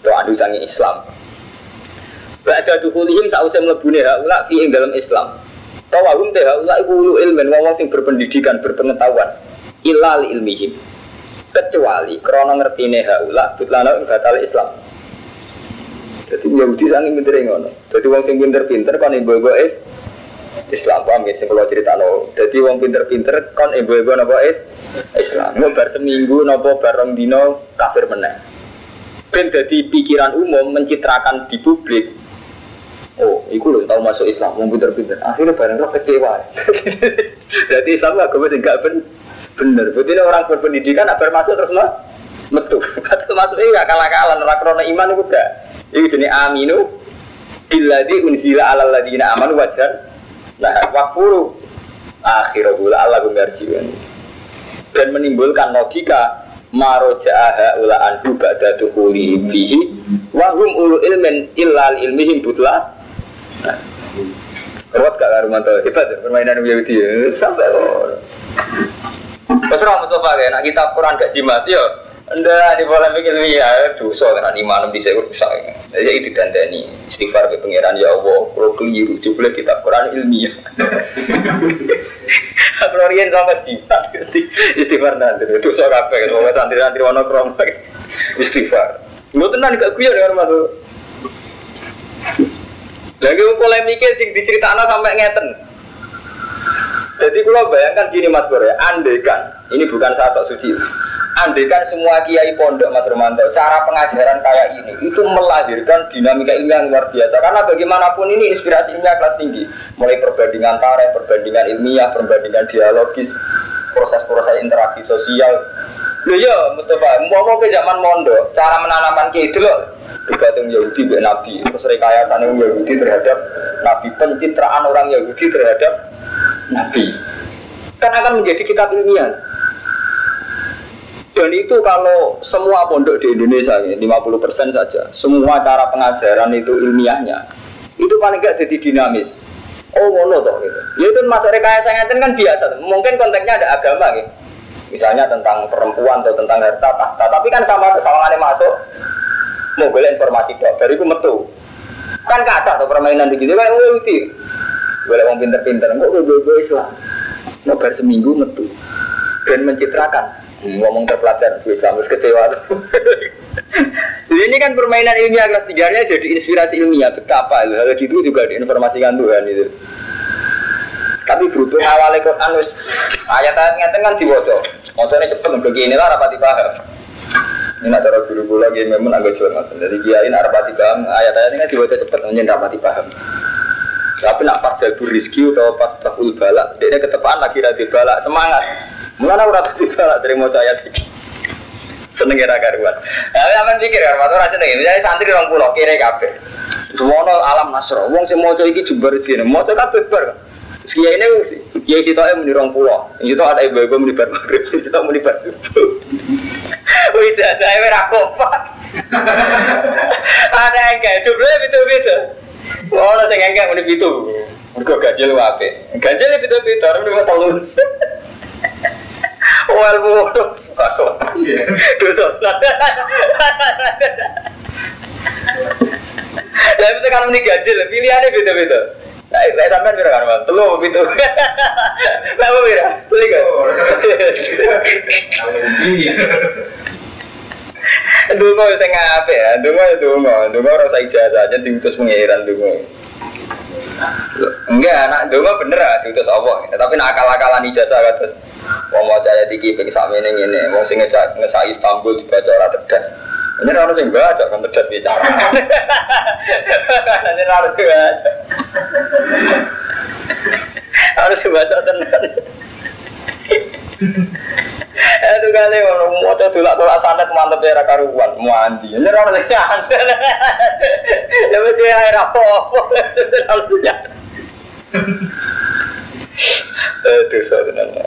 Atau andu saking Islam. Ba'da dukulihim sause mlebune haula fi ing dalam Islam. Tawahum teh haula iku ulu ilmen wong sing berpendidikan, berpengetahuan. Ilal ilmihim. Kecuali krana ngertine haula butlana ing batal Islam. Jadi Yahudi saking pintere ngono. Jadi wong sing pinter-pinter kan ibu-ibu is Islam paham ya, kalau cerita no. Jadi wong pinter-pinter kon ibu-ibu nopo is Islam. Mau bar seminggu nopo bareng dino kafir meneh. Ben jadi pikiran umum mencitrakan di publik. Oh, iku loh tahu masuk Islam, wong pinter-pinter. Akhirnya bareng lo kecewa. Jadi Islam agama sing gak ben bener. Berarti orang berpendidikan apa masuk terus mah metu. Kata masuk ini gak kalah-kalah ora iman iku gak. Iku jenenge aminu illadzi unzila alal ladina amanu wajhan nah wakfuru akhirul Allah yarjiun dan menimbulkan logika marojaha ula andu ba'da tuhuli bihi wa hum ulu ilmin illal ilmihim butla nah, gak Karumanto? Hebat ya permainan Yahudi ya. Sampai. Terus orang Mustafa ya, nak kitab Quran gak jimat ya. Anda di polemik ilmiah, dosa kan iman di saya rusak. Jadi itu dandani istighfar ke pangeran ya Allah, kalau keliru coba kitab Quran ilmiah. Kalau rian sama jimat, istighfar nanti dosa kafe, kalau santri santri mana krom istighfar. Gue tenang gak kuya dengan masuk. Lagi polemiknya sing diceritakan sampai ngeten. Jadi kalau bayangkan gini Mas Bro ya, andai kan, ini bukan saya sok suci. Andai kan semua kiai pondok Mas Romanto, cara pengajaran kayak ini, itu melahirkan dinamika ilmiah yang luar biasa. Karena bagaimanapun ini inspirasi ilmiah kelas tinggi. Mulai perbandingan tarikh, perbandingan ilmiah, perbandingan dialogis, proses-proses interaksi sosial. Loh ya Mustafa, mau ke zaman mondo, cara menanamkan kiai itu loh, bergantung Yahudi be Nabi terus rekayasa Yahudi terhadap Nabi pencitraan orang Yahudi terhadap Nabi kan akan menjadi kitab ilmiah dan itu kalau semua pondok di Indonesia ini 50% saja semua cara pengajaran itu ilmiahnya itu paling gak jadi dinamis. Oh ngono toh gitu. Ya itu masuk rekayasa kan biasa mungkin konteksnya ada agama gitu. Misalnya tentang perempuan atau tentang harta tahta tapi kan sama kesalahannya masuk. Mau boleh informasi dok dari itu metu. Kan kata atau permainan begitu kan itu boleh mau pinter-pinter mau gue Islam? Mau seminggu metu. Dan mencitrakan. Ngomong terpelajar gue Islam terus kecewa ini kan permainan ilmiah kelas tiga nya jadi inspirasi ilmiah betapa. Hal itu juga diinformasikan Tuhan itu. Tapi berhubung awalnya Quran ayat-ayatnya kan diwodo motornya cepet begini lah rapati paham ini cara guru gula lagi memang agak curang Jadi kiai nak rapati paham ayat-ayat ini kan dibaca cepat nanya rapati paham. Tapi nak pas jago rizki atau pas tahul balak, dia ketepaan lagi rati balak semangat. Mulanya aku rati balak sering mau ayat ini. Seneng kira karuan. Nah, apa pikir kan? Waktu rasa nih, misalnya santri orang pulau kira kafe. Semua alam nasro. Wong sih mau iki jembar sini, mau kafe ber. Sekian ini, ya si toh muni rong pulau. Itu ada ibu-ibu muni bar maghrib, si toh muni bar subuh. Wih, saya merah kompak. Ada yang kayak jumlahnya itu-itu. Oh, ada yang kayak muni itu. Mereka ganjil wape. Ganjil itu-itu, orang lima tahun. Bodoh. Dosa. Tapi itu kan muni ganjil, pilihannya beda-beda. Nah, saya sampai pira kan, Bang? Telu pintu. Lah apa pira? Telu kan. Dungo sing ngape ya? Dungo ya dungo. Dungo rasa ijazah aja diutus pengiran dungo. Enggak, anak dungo bener ah diutus Allah. Tapi nak akal-akalan ijazah terus. Wong mau caya tinggi pengen sama ini ini. Wong sing ngesai Istanbul dibaca orang tegas. Ini harus yang baca kan tegas bicara. Ini harus baca. Harus baca tenang. Itu kali kalau mau coba tulak tulak santet mantep ya karuan mandi. Ini harus yang Ya betul air apa apa. Itu sebenarnya.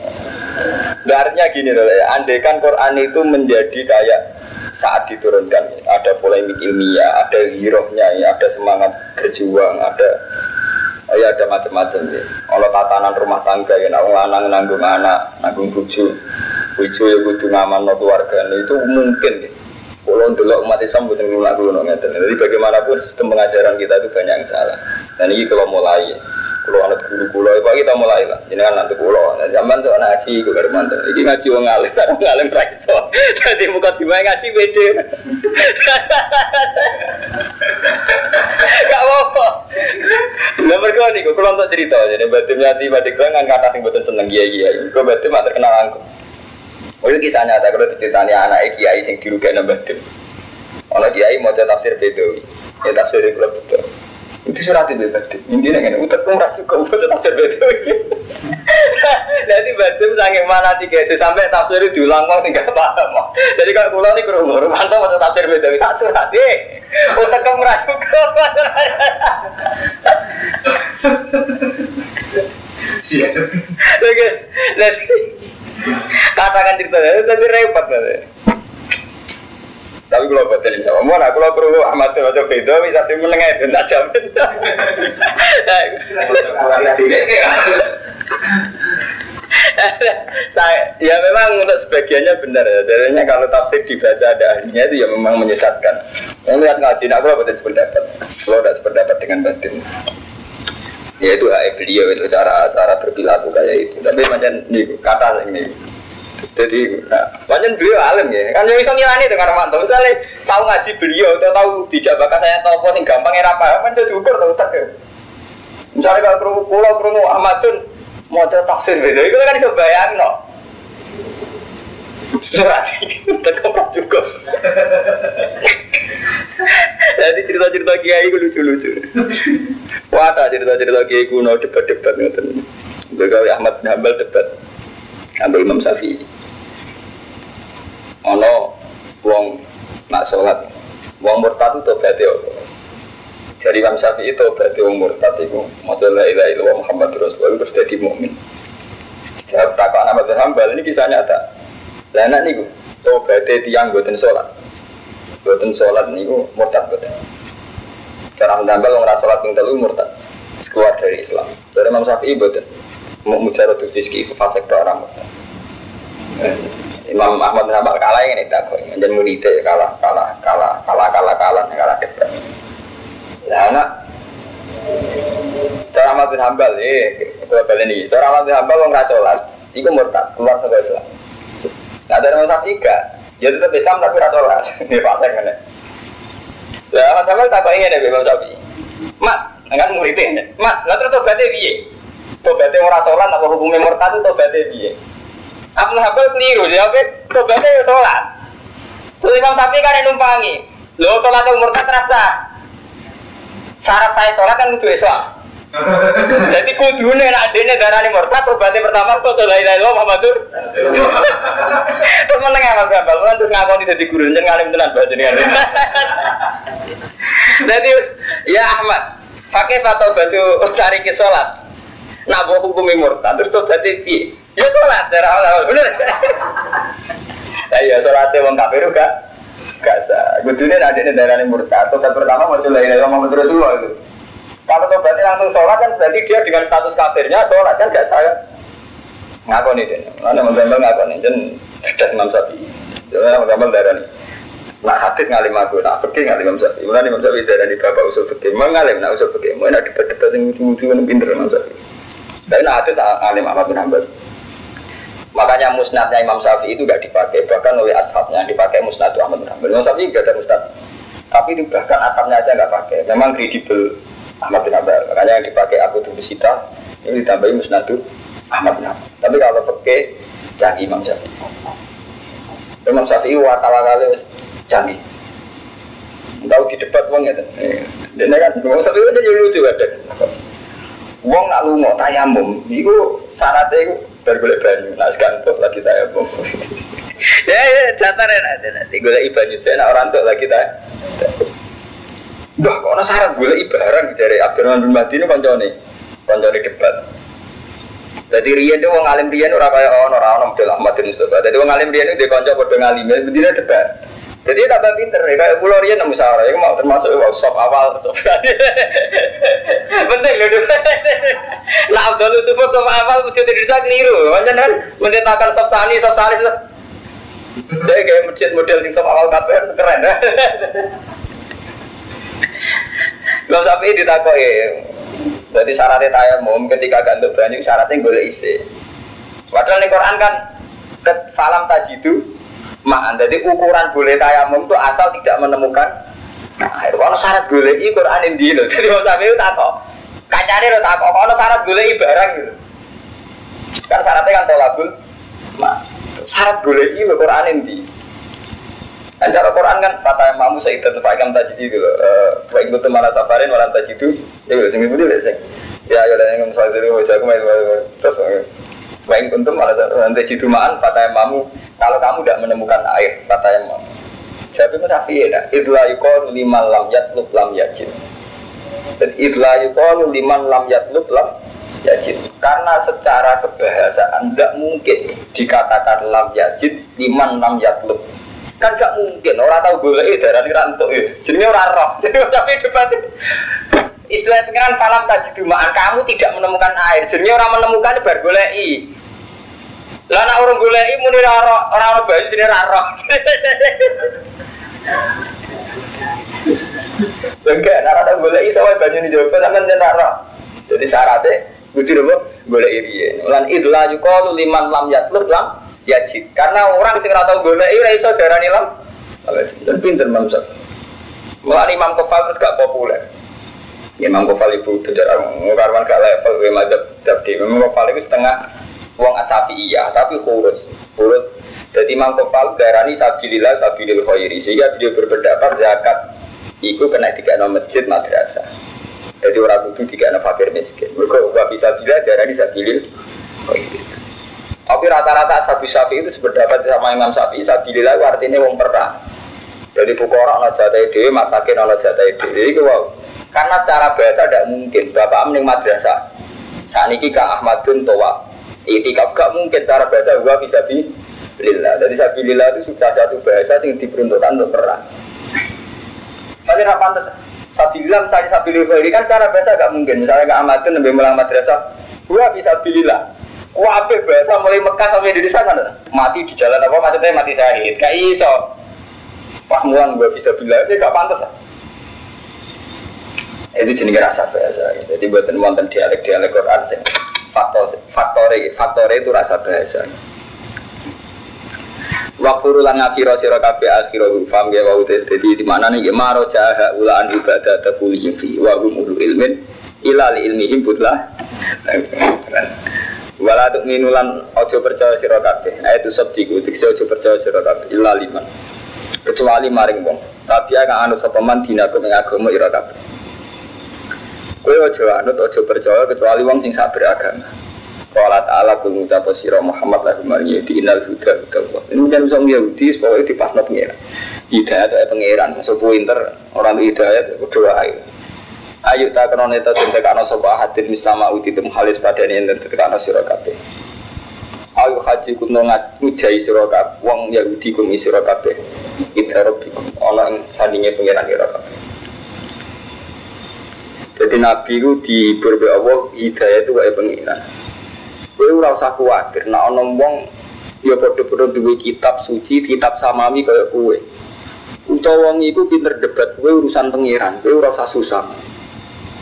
Artinya gini loh ya, andai kan Quran itu menjadi kayak saat diturunkan ada polemik ilmiah, ada hirohnya, ya, ada semangat berjuang, ada oh ya ada macam-macam ya. Kalau tatanan rumah tangga ya, nang lanang nanggung anak, nanggung buju, buju ya butuh ngaman no keluarga itu mungkin ya. Kalau untuk umat Islam butuh ngelak dulu Jadi bagaimanapun sistem pengajaran kita itu banyak yang salah. Dan ini kalau mulai ya kulo anak guru kulo itu kita mulai lah jadi kan nanti kulo nah zaman tuh ngaji gue baru mantan. Ini ngaji wong alim wong alim raiso jadi muka tiba ngaji beda. Gak apa-apa. Nggak berkau nih kulo untuk cerita. Jadi batim nyati batik kan kata sing betul seneng iya iya gue batim mak terkenal angku Oh itu kisah nyata. Kalau diceritani anak kiai sing dirugikan batim Ono kiai mau tafsir bedo, ya tafsir itu betul. Itu surat itu tadi. Intinya kan, utak pun rasa kau baca tafsir betul. Jadi baca sangat mana tiga itu sampai tafsir itu diulang kok tinggal paham. Jadi kalau pulau ini kurang mantap baca tafsir betul. Tak surat deh. Utak kau merasa kau. Oke, nanti katakan cerita tapi repot nanti. Tapi kalau betul insya Allah, mana kalau perlu Ahmad itu atau beda, sih menengah itu tidak jamin. Ya memang untuk sebagiannya benar ya. Jadinya kalau tafsir dibaca ada ahlinya itu ya memang menyesatkan. Yang lihat ngaji, nah kalau betul sependapat, kalau tidak sependapat dengan batin. Ya itu hak beliau itu cara cara berperilaku kayak itu. Tapi macam ini kata ini jadi, nah, banyak beliau alim ya. Kan yang bisa ngilani dengan mantap. Misalnya tahu ngaji beliau atau tahu bijak bakat saya tahu apa sing gampang era apa, kan jadi ukur tahu tak ya. Misalnya kalau perlu pulau perlu Ahmadun mau ada taksir beda, itu kan bisa bayang no. Berarti tetap cukup. Jadi cerita-cerita kiai itu lucu-lucu. Wah, cerita-cerita kiai kuno debat-debat ngoten. Begawe Ahmad bin Hambal debat. Ambil Imam Syafi'i. Ono wong nak sholat, wong murtad itu tobat ya. Jadi Imam Syafi'i itu berarti wong murtad itu maca la ilaha illallah Muhammad Rasulullah terus jadi mukmin. Jawab takut anak Abdul Hambal ini kisah nyata. Lah anak niku tobat tiang boten sholat. Boten sholat niku murtad boten. Cara wong ora sholat ping telu murtad. Keluar dari Islam. Dari Imam Syafi'i boten. Mau mujarot fiski fasek orang murtad. Imam Ahmad bin Hanbal kalah ini tak kok menjadi murid ya kalah kalah kalah kalah kalah kalah kalah debat. Nah anak Cara Ahmad bin Hambal, eh, gue balik ini. Cara Ahmad bin Hambal orang rasolat, itu murtad, keluar sebagai Islam. Nah dari Imam enggak, dia tetap Islam tapi rasolat. Ini pasang kan ya. Ya Ahmad Hambal tak kok ingin ya Imam Syafi'i. Mat, enggak muridnya. Mat, nggak terus tobatnya piye? Tobatnya orang rasolat, apa hukumnya murtad itu tobatnya piye? Abdul Habib keliru, jawabnya tobatnya ya sholat. Terus Imam Syafi'i kan yang numpangi. Lo sholat umur kan terasa. Syarat saya sholat kan kudu Islam. Jadi kudu nih nak adene darah ini murtad tobatnya pertama kok la ilaha illallah Muhammadur. Terus meneng ya Mas Gambal, kan terus ngakoni dadi guru jeneng ngalim tenan jenengan. Jadi ya Ahmad, pakai fatwa batu cari ke sholat. Nak bawa hukumnya murtad terus tobatnya piye? Ya sholat, cara awal bener. Nah iya sholatnya wong kafir juga gak sah. Ada di daerah ini murtad. Tobat pertama mau coba ilahi Muhammad Rasulullah itu. Kalau tobatnya langsung sholat kan berarti dia dengan status kafirnya sholat kan gak sah kan? Ngakoni deh. Mana menggambar ngakoni. Dan cerdas Imam Syafi'i. Jadi menggambar daerah ini. Nah hadis ngalim aku, nah fikih ngalim Imam Syafi'i. Mulai Imam Syafi'i dari bapak usul fikih. Mengalim, nah usul fikih. Mau nak debat-debat yang lucu-lucu yang pinter Imam Syafi'i. Tapi nah hadis ngalim Ahmad bin Hanbal. Makanya musnadnya Imam Syafi'i itu gak dipakai, bahkan oleh ashabnya dipakai musnad Ahmad bin Hanbal. Imam Syafi'i gak ada musnad, tapi itu bahkan ashabnya aja gak pakai. Memang kredibel Ahmad bin Hanbal. Makanya yang dipakai Abu Tubisita ini ditambahi musnad Ahmad bin Hanbal. Tapi kalau pakai canggih Imam Syafi'i. Imam Syafi'i wakala kali canggih. Tahu di debat wong ya. Dan kan Imam Syafi'i itu jadi lucu ada. Wong nak lungo tayamum, itu syaratnya itu bergolek banyu, nah sekarang tuh lagi tayamum. ya, ya, datar ya nanti, nanti golek banyu saya, nak orang tuh lagi tayamum. Bah, kok syarat golek barang dari Abdurrahman bin Mahdi ini koncone, koncone debat. Jadi Rian itu wong Rian ora kaya ono ora ono model Ahmad bin Mustafa. Jadi wong Rian itu dia kanca padha ngalim, bendina debat. Jadi tambah pinter ya, kayak pulau Rian nemu musyawarah, ya mau termasuk sop awal, sop penting loh. Nah Abdul Yusuf sop awal mesti tidak bisa keliru, macam kan mendetakan sop sani, sop salis. Jadi kayak masjid model di sop awal kafe keren. Gak sampai ditakoi. Jadi syaratnya tayamum ketika gantuk banyu syaratnya boleh isi. Padahal di Quran kan falam tajidu maan. Jadi ukuran boleh tayamum itu asal tidak menemukan Nah, kalau syarat boleh i Quran ini loh. Jadi mau sampai itu takok. Kacanya lo takok. Kalau syarat boleh i barang gitu. Kan syaratnya kan tolabul. Nah, syarat boleh i Quran ini. Nah, cara Quran kan kata mamu saya itu tempat kamu tajid itu loh. Baik betul mana safarin malam tajid itu. Ya sing itu dia sing. Ya ya dan yang misalnya dari wajah aku main terus. Baik untuk malah tajid itu maan kata mamu. Kalau kamu tidak menemukan air kata yang mamu. Jadi itu sapi ya. Idla yukon lima lam yatlub lam yajid. Dan idla yukon lima lam yatlub lam yajid. Karena secara kebahasaan tidak mungkin dikatakan lam yajid liman lam yatlub kan gak mungkin orang tahu boleh darah ini rantuk ya jadinya orang roh jadi tapi debat istilah pengiran falam tadi dumaan kamu tidak menemukan air jadinya orang menemukan baru boleh lah orang boleh i muni raro orang orang bayi jadi raro enggak nak ada boleh i soalnya banyak ini jawab sama jadi raro jadi syaratnya Budi apa? Boleh iri. Lan idla yukalu liman lam yatlub lam yajid. Karena orang sing ora tau golek ora iso darani lam. Dan pinter mamsa. Mulane Imam Kofal terus gak populer. Imam Kofal ibu bejar karwan gak level we madzhab dabdi. Imam Kofal itu setengah wong asafi iya, tapi khurus. Khurus. Jadi Imam Kofal darani sabilillah sabilil khairi. Sehingga beliau berpendapat zakat iku kena tiga masjid madrasah. Jadi orang kudu tiga fakir miskin. Mereka gak bisa bila darani sabilil khairi. Tapi rata-rata sapi sapi itu sependapat sama Imam Sapi. Sabilillah artinya wong perang. Jadi orang ono jatah ide, masakin ono jatah ide. Itu wow. Karena secara bahasa tidak mungkin. Bapak mending madrasah. Saat ini Kak Ahmadun towa. Itikaf gak mungkin cara bahasa gua bisa di lillah. Jadi sabilillah itu sudah satu bahasa yang diperuntukkan untuk perang. Tapi apa pantas sabilillah misalnya sabilillah ini kan secara bahasa gak mungkin. Misalnya Kak Ahmadun lebih mulang madrasah, gua bisa bilillah. Wah, apa bahasa mulai Mekah sampai Indonesia kan mati di jalan apa maksudnya mati syahid. Kayak iso. Pas mulang gue bisa bilang ini gak pantas. Itu jenis rasa bahasa. Jadi buat wonten dialek-dialek Quran sing faktor faktor faktor itu rasa bahasa. Wakfuru lan ngakira sira kabeh akhira fam ya wau dadi di mana nih maro jaha ulaan ibadah takulihim fi wa hum ilmin ila ilmihim butlah. Wala tuk minulan ojo percaya sira kabeh. Ayat sabdiku dikse ojo percaya sira kabeh illa liman. Kecuali maring wong. Tapi akan anu sapa man dinaku ing agama ira kabeh. Kowe ojo anut ojo percaya kecuali wong sing sak beragama. Qala ta'ala kul ngucap sira Muhammad lahu maring di inal huda huda. Ini jangan usah Yahudi pokoke dipasno pengiran. Hidayat itu pengiran, masuk pinter orang hidayat berdoa ae. Ayo tak kena neta tentekano sopa hadir mislama uti tem halis pada ini dan tentekano sirokabe. Ayo haji kuno ngujai sirokabe. Wong Yahudi kumi sirokabe. Ida robikum. Orang sandingnya pengiran sirokabe. Jadi Nabi itu di berbe Allah hidayah itu kayak pengiran. Kowe ora usah kuwatir nek ana wong ya padha-padha duwe kitab suci, kitab samawi kaya kowe. Utawa wong iku pinter debat kowe urusan pengiran, kowe ora usah susah.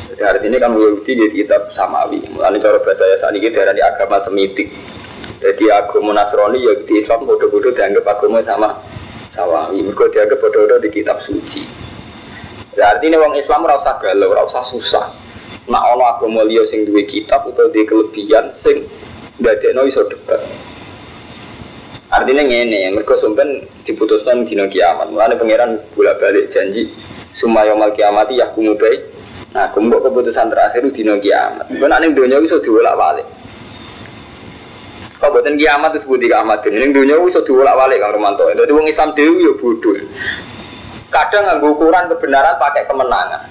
Jadi artinya kan Yahudi di kitab samawi. Mulai cara bahasa ya darah di agama semitik. Jadi agama Nasrani Yahudi Islam bodoh-bodoh dianggap agama sama samawi. Mereka dianggap bodoh-bodoh di kitab suci. Ya, artinya orang Islam rasa galau, rasa susah. Nak ono agama liya sing duwe kitab atau di kelebihan sing ndadekno iso debat. Artinya ngene, mereka sumpen diputuskan dina kiamat. Mulane pangeran bolak-balik janji sumayomal kiamati yahkumu baik Nah, kumpul keputusan terakhir di kiamat. Gue nanti dunia bisa diulak balik. Kau kiamat itu sebut kiamat. Ini dunia bisa diulak balik kang Romanto. Jadi orang Islam dewi ya bodoh. Kadang nggak ukuran kebenaran pakai kemenangan.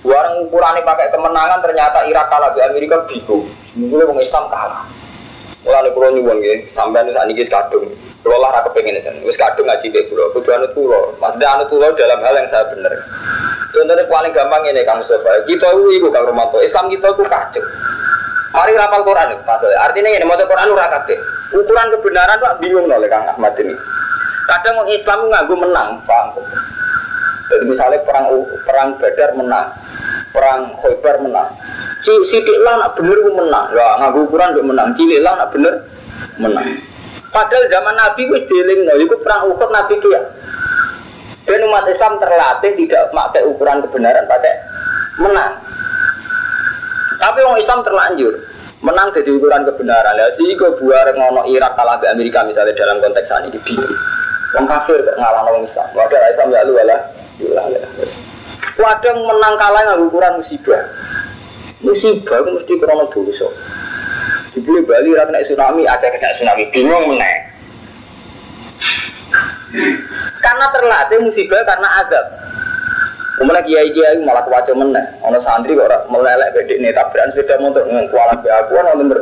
Orang ukuran ini pakai kemenangan ternyata Irak kalah di Amerika bingung. Mungkin orang Islam kalah. Mulai pulau nyuwun gitu, sampai ini kadung. Pulau lah kepengen itu, wis kadung ngaji deh pulau. Kudu anut pulau, maksudnya anut pulau dalam hal yang saya benar. Contohnya paling gampang ini Kang Mustafa. Kita itu Kang Romanto. Islam kita itu kacau. Mari rapal Quran maksudnya. Artinya ini mau Quran ora kabeh. Ukuran kebenaran Pak bingung oleh Kang Ahmad ini. Kadang orang Islam nganggo menang, paham Jadi misalnya perang perang Badar menang, perang Khaybar menang. Sidik lah nak bener menang. Ya nganggo ukuran untuk menang. Cilik lah nak bener menang. Padahal zaman Nabi wis dieling, itu perang Uhud Nabi kia dan umat Islam terlatih tidak pakai ukuran kebenaran, pakai menang. Tapi orang Islam terlanjur menang jadi ukuran kebenaran. Ya sih gue buar ngono Irak kalah di Amerika misalnya dalam konteks ini bingung. Wong kafir kok ngalah wong Islam. Padahal Islam ya lu ala. Kadang menang kalah nggak ukuran musibah. Musibah itu mesti krono dosa. Dibeli Bali ra kena tsunami, aja kena tsunami, bingung meneh. Karena terlatih musibah karena azab. Kemudian kiai kiai malah kewaca meneh. Ono santri kok melelek bedek nih tabrakan sepeda motor dengan kualat be aku ono bener.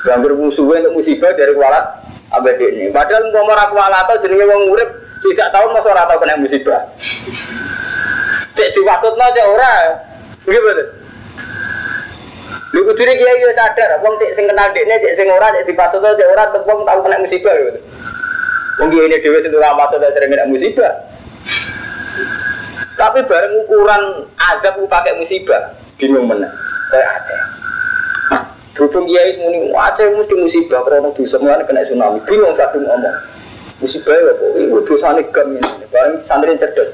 Ganggu musuhnya untuk musibah dari kualat abd ini. Padahal ngomong aku kualat atau jenenge wong urip tidak tahu masa ora tau kena musibah. Cek diwatutno cek ora. Nggih betul. Lu kudune kiai yo sadar, wong sing sing kenal dekne cek sing ora cek dipatutno cek ora wong tau kena musibah gitu. Wong ini dhewe sing ora patut sering kena musibah. Tapi bareng ukuran azab pakai musibah, bingung mana? Kayak Aceh. Berhubung kiai muni Aceh mesti musibah karena dosa mulane kena tsunami. Bingung kadung ngomong. Musibah ya kok itu dosane gam ini. Bareng santri cerdas.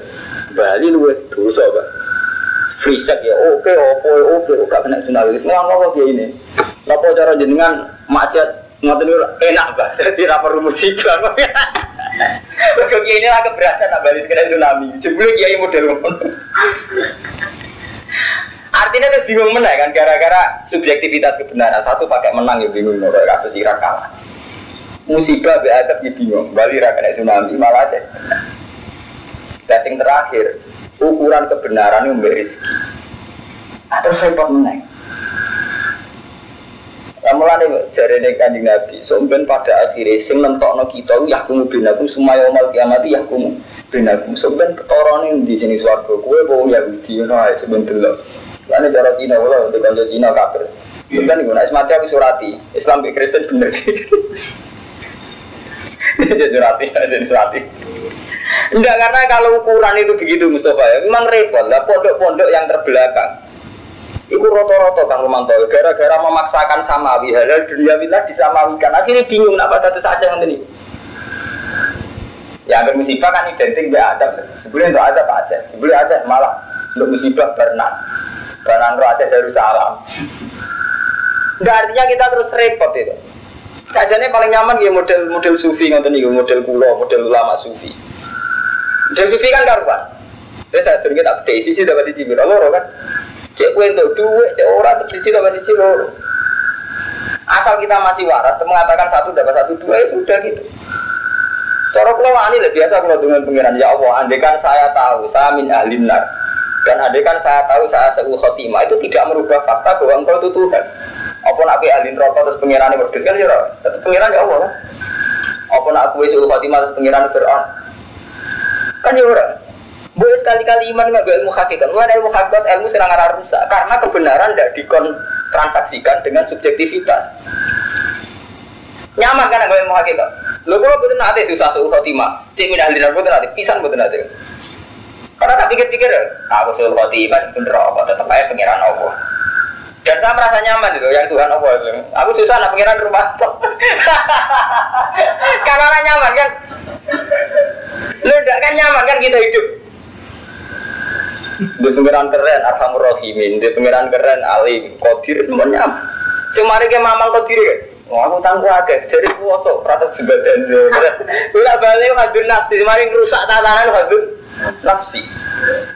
Bali luwe dosa, Pak. Free ya oke oke oke gak kena tsunami. Ngono apa kiai ini? Napa cara jenengan maksiat ngoten enak, Pak. Jadi ra musibah. Mereka ini lah keberatan kena tsunami. Jebule kiai model Artinya tuh bingung menang kan gara-gara subjektivitas kebenaran. Satu pakai menang ya bingung kayak kasus Irak kalah. Musibah be adab ya bingung. Bali ra kena tsunami malah aja. Dan terakhir, ukuran kebenaran itu rezeki. Atau repot menang. Mulane jarene Kanjeng Nabi, somben pada akhirnya sing nentokno kita yahkumu binakum semaya umal kiamat yahkumu binakum. Somben ketorone di sini swarga kowe wong Yahudi ngono ae Lane cara Cina wala untuk kanca Cina kafir. Kan iku nek mati aku surati, Islam ke Kristen bener. Jadi surati, jadi surati. Enggak karena kalau ukuran itu begitu Mustafa ya, memang repot lah pondok-pondok yang terbelakang Iku roto-roto Kang Romanto, gara-gara memaksakan samawi halal dunia bila disamawikan. Akhirnya bingung kenapa satu saja yang ini. Ya hampir musibah kan identik dengan adab. Sebelum itu adab aja, sebelum aja malah untuk musibah berenang. Roh aja dari salam. Enggak artinya kita terus repot itu. Sajane paling nyaman ya model model sufi ngoten niku, model kulo, model ulama sufi. Model sufi kan karuan. Wis tak kita update sisi dapat siji loro kan. Cek kue untuk duit, cek orang untuk siji dapat siji loro. Asal kita masih waras, mengatakan satu dapat satu dua itu sudah gitu. Cara kalau wani lah biasa kalau dengan pengiran ya Allah, andekan saya tahu saya min ahlinar dan andekan saya tahu saya seul khotimah itu tidak merubah fakta bahwa engkau itu Tuhan. Apa nak ke ahlin rokok terus pengiran yang berdua kan ya tetap pengiran ya Allah. Apa nak aku seul khotimah terus pengiran Fir'aun kan ya orang. Boleh sekali-kali iman nggak ilmu hakikat. Mulai ilmu hakikat ilmu serang arah rusak karena kebenaran tidak dikontransaksikan dengan subjektivitas. Nyaman kan ilmu hakikat. Lo kalau betul nanti susah suhu khotimah. Cik minah lidah betul nanti pisan betul nanti. Karena tak pikir-pikir, aku suhu khotimah bener apa tetap aja pengiran Allah. Dan saya merasa nyaman itu, yang Tuhan Allah itu. Aku susah nak pengiran rumah. Karena nyaman kan. Lo tidak kan nyaman kan kita hidup. Di pengiran keren, Arhamur Rahimin, di pengiran keren, Alim, Kodir, semuanya. Semari ke mamang Kodir ya. Oh, aku tangguh aja, jadi kuoso, pratap sebadan. Bila balik hadir nafsi, semari rusak tatanan hadir nafsi.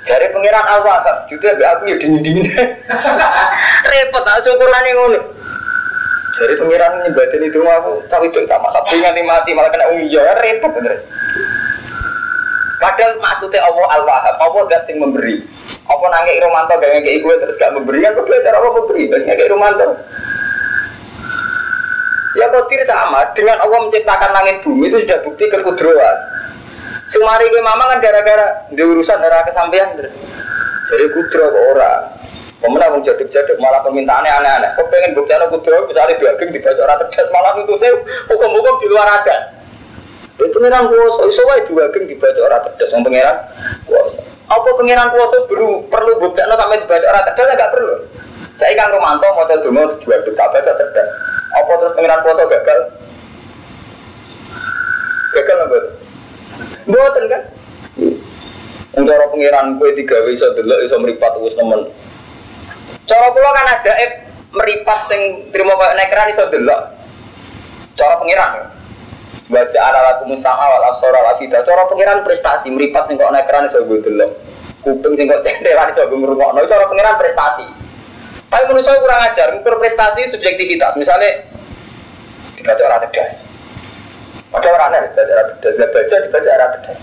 Jadi pengiran Allah, juga aku ya dingin-dingin. Repot, tak syukuran yang ngono. Pengiran nyebatin itu aku, tapi itu tak tapi nganti mati malah kena umi ya repot bener. Padahal maksudnya Allah Al-Wahab, Allah gak sing memberi. Apa nangke Romanto gak ngekei gue terus gak memberi, kan kedua cara Allah memberi, terus ngekei Romanto. Ya kotir sama, dengan Allah menciptakan langit bumi itu sudah bukti kekudroan. Semari ke mama kan gara-gara di urusan darah kesampaian Jadi kudro ke orang. Kemudian mau jaduk-jaduk malah permintaannya aneh-aneh. Kok pengen bukti anak kudro, misalnya daging dibaca orang terjadi malah itu saya hukum-hukum di luar adat. Itu pengiran kuasa, iso wae geng dibaca orang cerdas, wong pengiran kuasa. Apa pengiran kuasa perlu perlu bukti no sampai dibaca orang cerdas enggak perlu. Saya kan Romanto mau dongo diwaduk tak baca cerdas. Apa terus pengiran kuasa gagal? Gagal apa? Buatan kan? Untuk orang pengiran kue tiga bisa dulu bisa meripat us temen. Cara pulau kan aja eh meripat sing terima kayak nekeran iso delok. Cara pengiran Baca ala lakum sama wal absara wal afida. Cara pengiran prestasi meripat sing kok keran iso gue delok. Kuping sing kok tenderan iso gue ngrungokno. Cara pengiran prestasi. Tapi menurut saya kurang ajar, ngukur prestasi subjektivitas. Misalnya dibaca orang cerdas. Ada orang nih, baca orang cerdas, baca dibaca orang cerdas.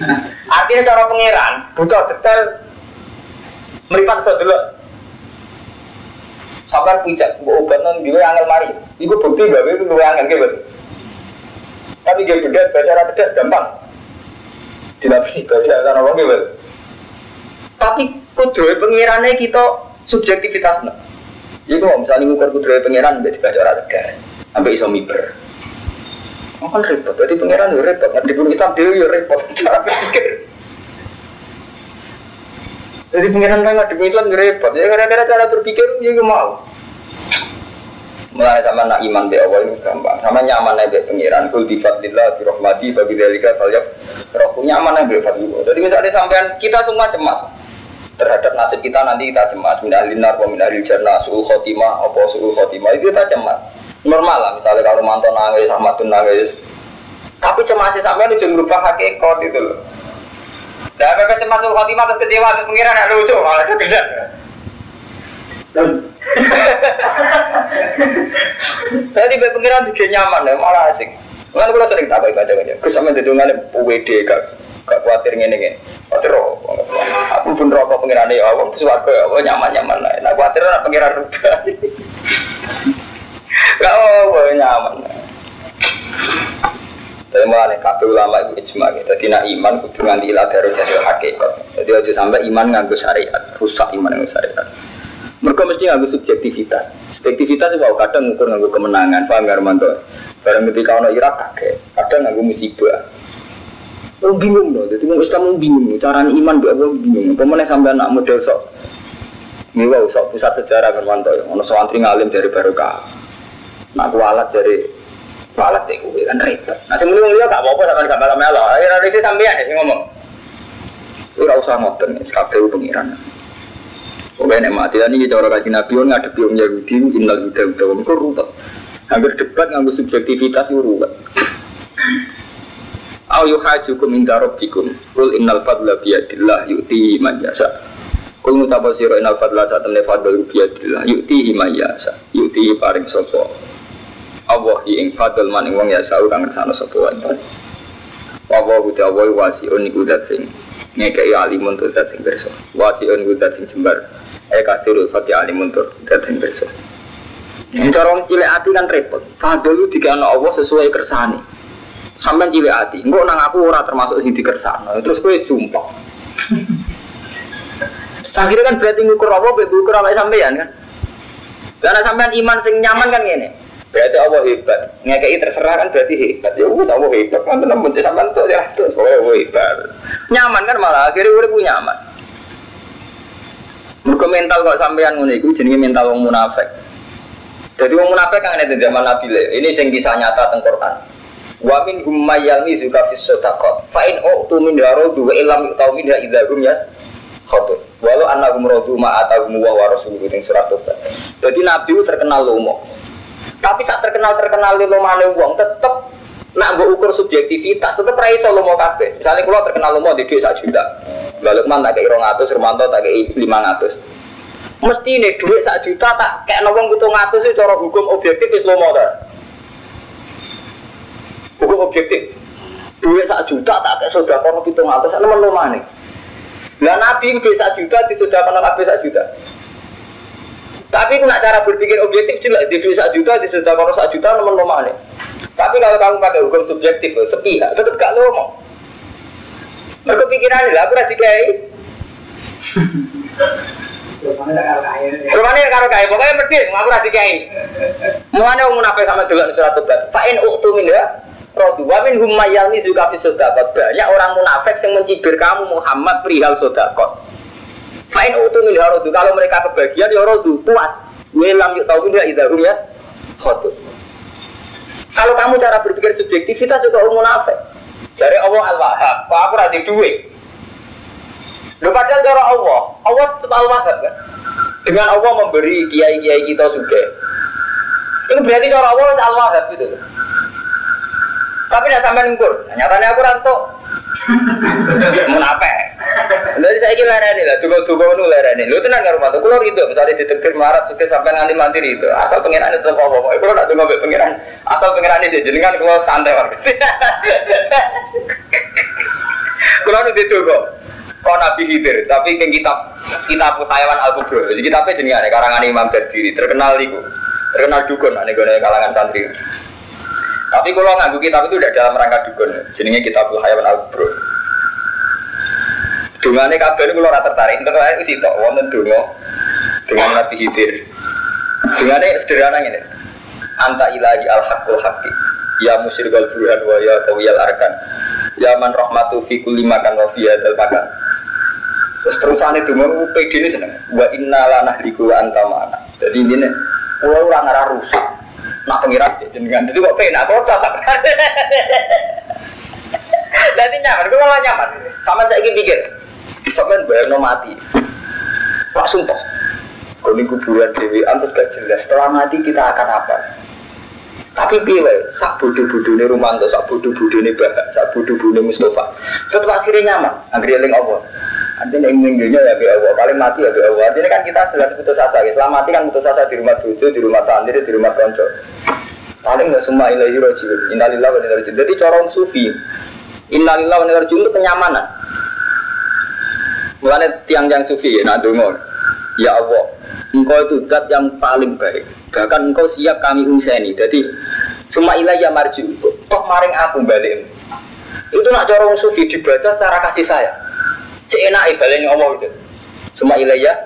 Artinya cara pengiran butuh detail meripat iso delok. Sampai puncak, gue obat non gue angel mari. Iku bukti bahwa itu gue angel gitu. Tapi dia beda baca arah pedas gampang. Dilapisi baca arah apa gitu. Tapi kudroy pengirannya kita subjektivitas no. Jadi kalau misalnya ngukur kudroy pengiran dia dibaca arah pedas, sampai iso miber. Oh, kan repot, jadi pengiran itu repot. Nanti pun Islam dia ya repot cara berpikir. Jadi pengiran kan nggak Islam repot. Ya gara-gara cara berpikir dia mau. Mulai sama nak iman be Allah itu gampang. Sama nyaman be pengiran. Kul di fadlillah, di rahmati, bagi dalika kalian rohku nyaman be fadlillah. Jadi misalnya sampean kita semua cemas terhadap nasib kita nanti kita cemas. Minah linar, minah jannah, khotimah, apa suhu khotimah itu kita cemas. Normal lah misalnya kalau mantan nangis, sama tuh nangis. Tapi cemasnya sampean itu merubah hakikat itu loh. Dan apa cemas suhu khotimah terus kecewa terus pengiran lucu malah kegedean. Tadi be pengiran juga nyaman ya, malah asik. Kan kalau sering tak baik aja aja. Kesampe didungan UWD gak gak khawatir ngene ngene. Khawatir Aku pun rokok pengiran ya, aku suwargo ya, aku nyaman nyaman lah. Nah khawatir nak pengiran ruga. Gak apa nyaman. Tapi malah kabeh ulama itu ijma gitu. Jadi nak iman kudu nganti ilah baru jadi hakikat. Jadi aja sampai iman nganggo syariat, rusak iman nganggo syariat. Mereka mesti nganggo subjektivitas. Subjektivitas itu kadang ngukur nganggo kemenangan, paham gak Armando? Barang ketika ono Irak kaget, kadang nganggo musibah. Oh bingung loh, jadi mau Islam bingung, cara iman dia bingung. Pemenang sampai anak model sok, wow sok pusat sejarah Armando, ono santri ngalim dari barokah. Nak kualat dari kualat deh, gue kan repot. Nah sebelum dia gak apa-apa sama gak malam melo, akhirnya itu sampean ya ngomong. Ora usah ngoten, kabeh pengiran. Pokoknya nek mati ini cara kaji Nabi on ngadepi wong Yahudi innal huda huda wong kok ruwet. Hampir debat nganggo subjektivitas itu ruwet. Au yuhajukum inda rabbikum Kul innal fadla biyadillah yu'tihi man yasa Kul mutabasiro innal fadla saat temne fadl biyadillah yu'tihi man Yu'tihi paring sopo Allah ing fadl man ing wong yasa kang ngersano sopo wae Wa wa Allah wasiun iku dat sing ngekei alimun tuh dat sing berso Wasiun iku dat sing jembar Eh kasirul fatih alimun tur datang besok. Ini cara cilik hati kan repot. Fadl tiga anak Allah sesuai kersane. Sampai cilik hati, enggak nang aku ora termasuk sing dikersano. Terus gue sumpah. Akhirnya kan berarti ngukur apa, ngukur apa sampean kan? Karena sampean iman sing nyaman kan gini. Berarti Allah hebat. Ngekei terserah kan berarti hebat. Ya wis Allah hebat. Kan tenan men sampean tuh ya tuh. Allah hebat. Nyaman kan malah akhirnya udah punya nyaman. Mereka mental kok sampean ngono iku jenenge mental wong munafik. Jadi wong munafik kan ada zaman Nabi le. Ini sing kisah nyata teng Quran. Wa min hum mayyalmi zuka fis sadaqat. Fa in utu min darudu wa illam yu'tau min idza hum yas khotun. Walau annahum radu ma atahum wa wa rasuluhu ing surat. Jadi Nabi terkenal lomo. Tapi saat terkenal terkenal lomane wong tetep nak mbok ukur subjektivitas tetep ra iso lomo kabeh. Misalnya kalau terkenal lomo di dhuwit 1 juta. Mbak Lukman tak kayak 200, Romanto tak kayak 500 Mesti ini duit 1 juta tak kayak nawang butuh ngatus itu cara hukum objektif itu lomo dah Hukum objektif. Duit 1 juta tak kayak sudah kono butuh ngatus, itu lomo nih Lah Nabi duit 1 juta di kono kabeh 1 juta tapi nak cara berpikir objektif jelas di duit 1 juta di sudah kono 1 juta nomor lomo nih tapi kalau kamu pakai hukum subjektif sepihak tetap gak lomo mereka pikiran lah, aku rasa dikai. Rumahnya karo kaya, pokoknya mesti aku rasa dikai. Mulanya mau munafik sama dulu surat tobat. Fa'in uktu min ya. Rodu wa min hum mayalni suka fi sodakot. Banyak orang munafik yang mencibir kamu Muhammad perihal sodakot. Fa'in uktu min ya rodu. Kalau mereka kebagian ya rodu kuat. Welam yuk tau min ya idahum ya. Khotu. Kalau kamu cara berpikir subjektivitas juga munafik. Dari Allah Al-Wahhab, kok aku rada duit. Lu padahal cara Allah, Allah tetap Al-Wahhab kan. Dengan Allah memberi kiai-kiai kita juga. Ini berarti cara Allah Al-Wahhab gitu. Tapi tidak sampai ngukur. Nyatanya aku ranto. Menape? Jadi saya kira lereni lah, juga juga nu lereni. Lu tenang nggak rumah tuh, kalau gitu, misalnya detektif marat suka sampai nganti mandiri itu, asal pengiran itu apa apa. Kalau nak tunggu pengiran, asal pengiran itu kan kalau santai warga. Kalau itu kok, kok Nabi Hidir, tapi ke kitab kitab Hayawan Al Kubro, jadi kitabnya jenengan karangan Imam Berdiri, terkenal itu, terkenal dukun, nih kalangan santri. Tapi kalau nganggu kitab itu udah dalam rangka dukun, jenenge kitab Hayawan Al Kubro. Dungane kabeh niku ora tertarik, tertarik itu tok wonten donga dengan Nabi Hidir. Dungane sederhana ini. Anta ilahi al haqqul haqqi. Ya musyrikal burhan wa ya qawiyal arkan. Ya man rahmatu fi kulli makan wa fi hadzal makan. Terus terusane donga PD ini seneng. Wa inna la nahliku wa anta ma'ana. Jadi ini pulau ora ngarah rusak. Nak pengiran jenengan. Jadi kok penak kok tak. Jadi nyaman, malah nyaman. Sama saya pikir, sampean bayar mati. Pak sumpah. Kalau kuburan Dewi Antus gak jelas. Setelah mati kita akan apa? Tapi piye sak bodoh-bodohne Rumanto, sak bodoh-bodohne Bahak, sak bodoh-bodohne Mustafa. Tetap akhirnya nyaman, akhirnya eling Allah. Artinya yang minggunya ya bi Allah, paling mati ya bi Allah. Artinya kan kita jelas putus asa, ya. Setelah mati kan putus asa di rumah tujuh, di rumah santri, di rumah konco. Paling nggak semua ilahi rojiun, innalillah wa inna Jadi corong sufi, innalillah wa inna itu kenyamanan. Mulanya tiang-tiang sufi ya, nak Ya Allah, engkau itu zat yang paling baik. Bahkan engkau siap kami unseni. Jadi, semua ilayah marju. Kok maring aku balik. Itu nak corong sufi dibaca secara kasih saya. Cek enak baliknya Allah itu. Semua ilayah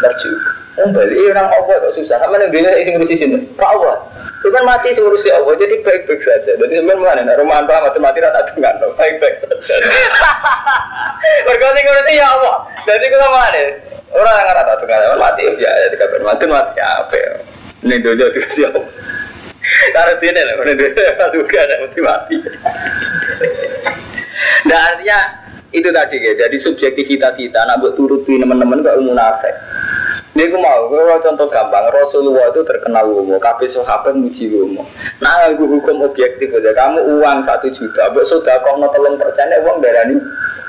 marju. Oh balik orang Allah kok susah. Sama yang dia ngurusi sini. Pak Allah. Cuman mati sih ngurusi Allah. Jadi baik-baik saja. Jadi sebenarnya mana? Rumah anta mati mati rata dengan baik-baik saja. Berkata ngurusi ya Allah. Jadi kita mana? Orang yang rata dengan mati ya ya tiga mati mati apa? Ini dojo dikasih Allah. Karena sini lah, mana dia juga ada mati mati. Nah artinya itu tadi ya. Jadi subjektivitas kita, nak buat turutin teman-teman gak umum Ini aku mau, kalau contoh gampang, Rasulullah itu terkenal umum, kabeh sahabat muji umum. Nah, aku hukum objektif aja, kamu uang satu juta, buat sudah kau no telung persen, uang berani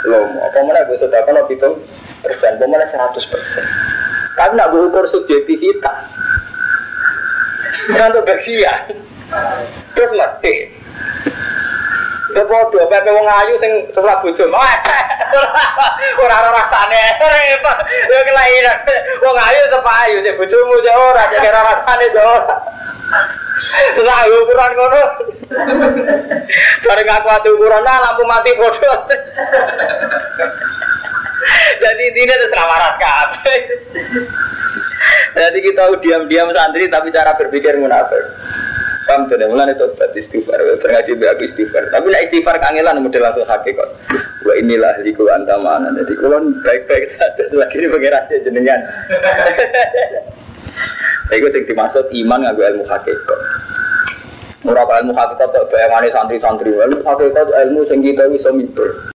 lomo. Apa mana gue sudah kau no hitung persen, apa mana seratus persen. Tapi nak gue ukur subjektivitas, untuk bagian, terus mati. Kepodo, pepe wong ayu sing terus bojo. Ora ora rasane. Repot. Yo kelairan. Wong ayu tetep ayu, sing bojomu sing ora cek ora rasane yo ora. Ukuran ngono. Bareng aku ati ukuran lampu mati bodoh. Jadi ini terus ramarat kabeh. Jadi kita diam-diam santri tapi cara berpikir munafik. Paham tuh, mulai itu berarti istighfar, terngaji be aku istighfar. Tapi nak istighfar kangelan model langsung hakikat. Wah inilah liku anta mana. Jadi kulon baik-baik saja selagi ini pengiran jenengan. Itu sing dimaksud iman ngaku ilmu hakikat. Murah ilmu hakikat tak bayangane santri-santri. Ilmu hakikat ilmu sing kita bisa miber.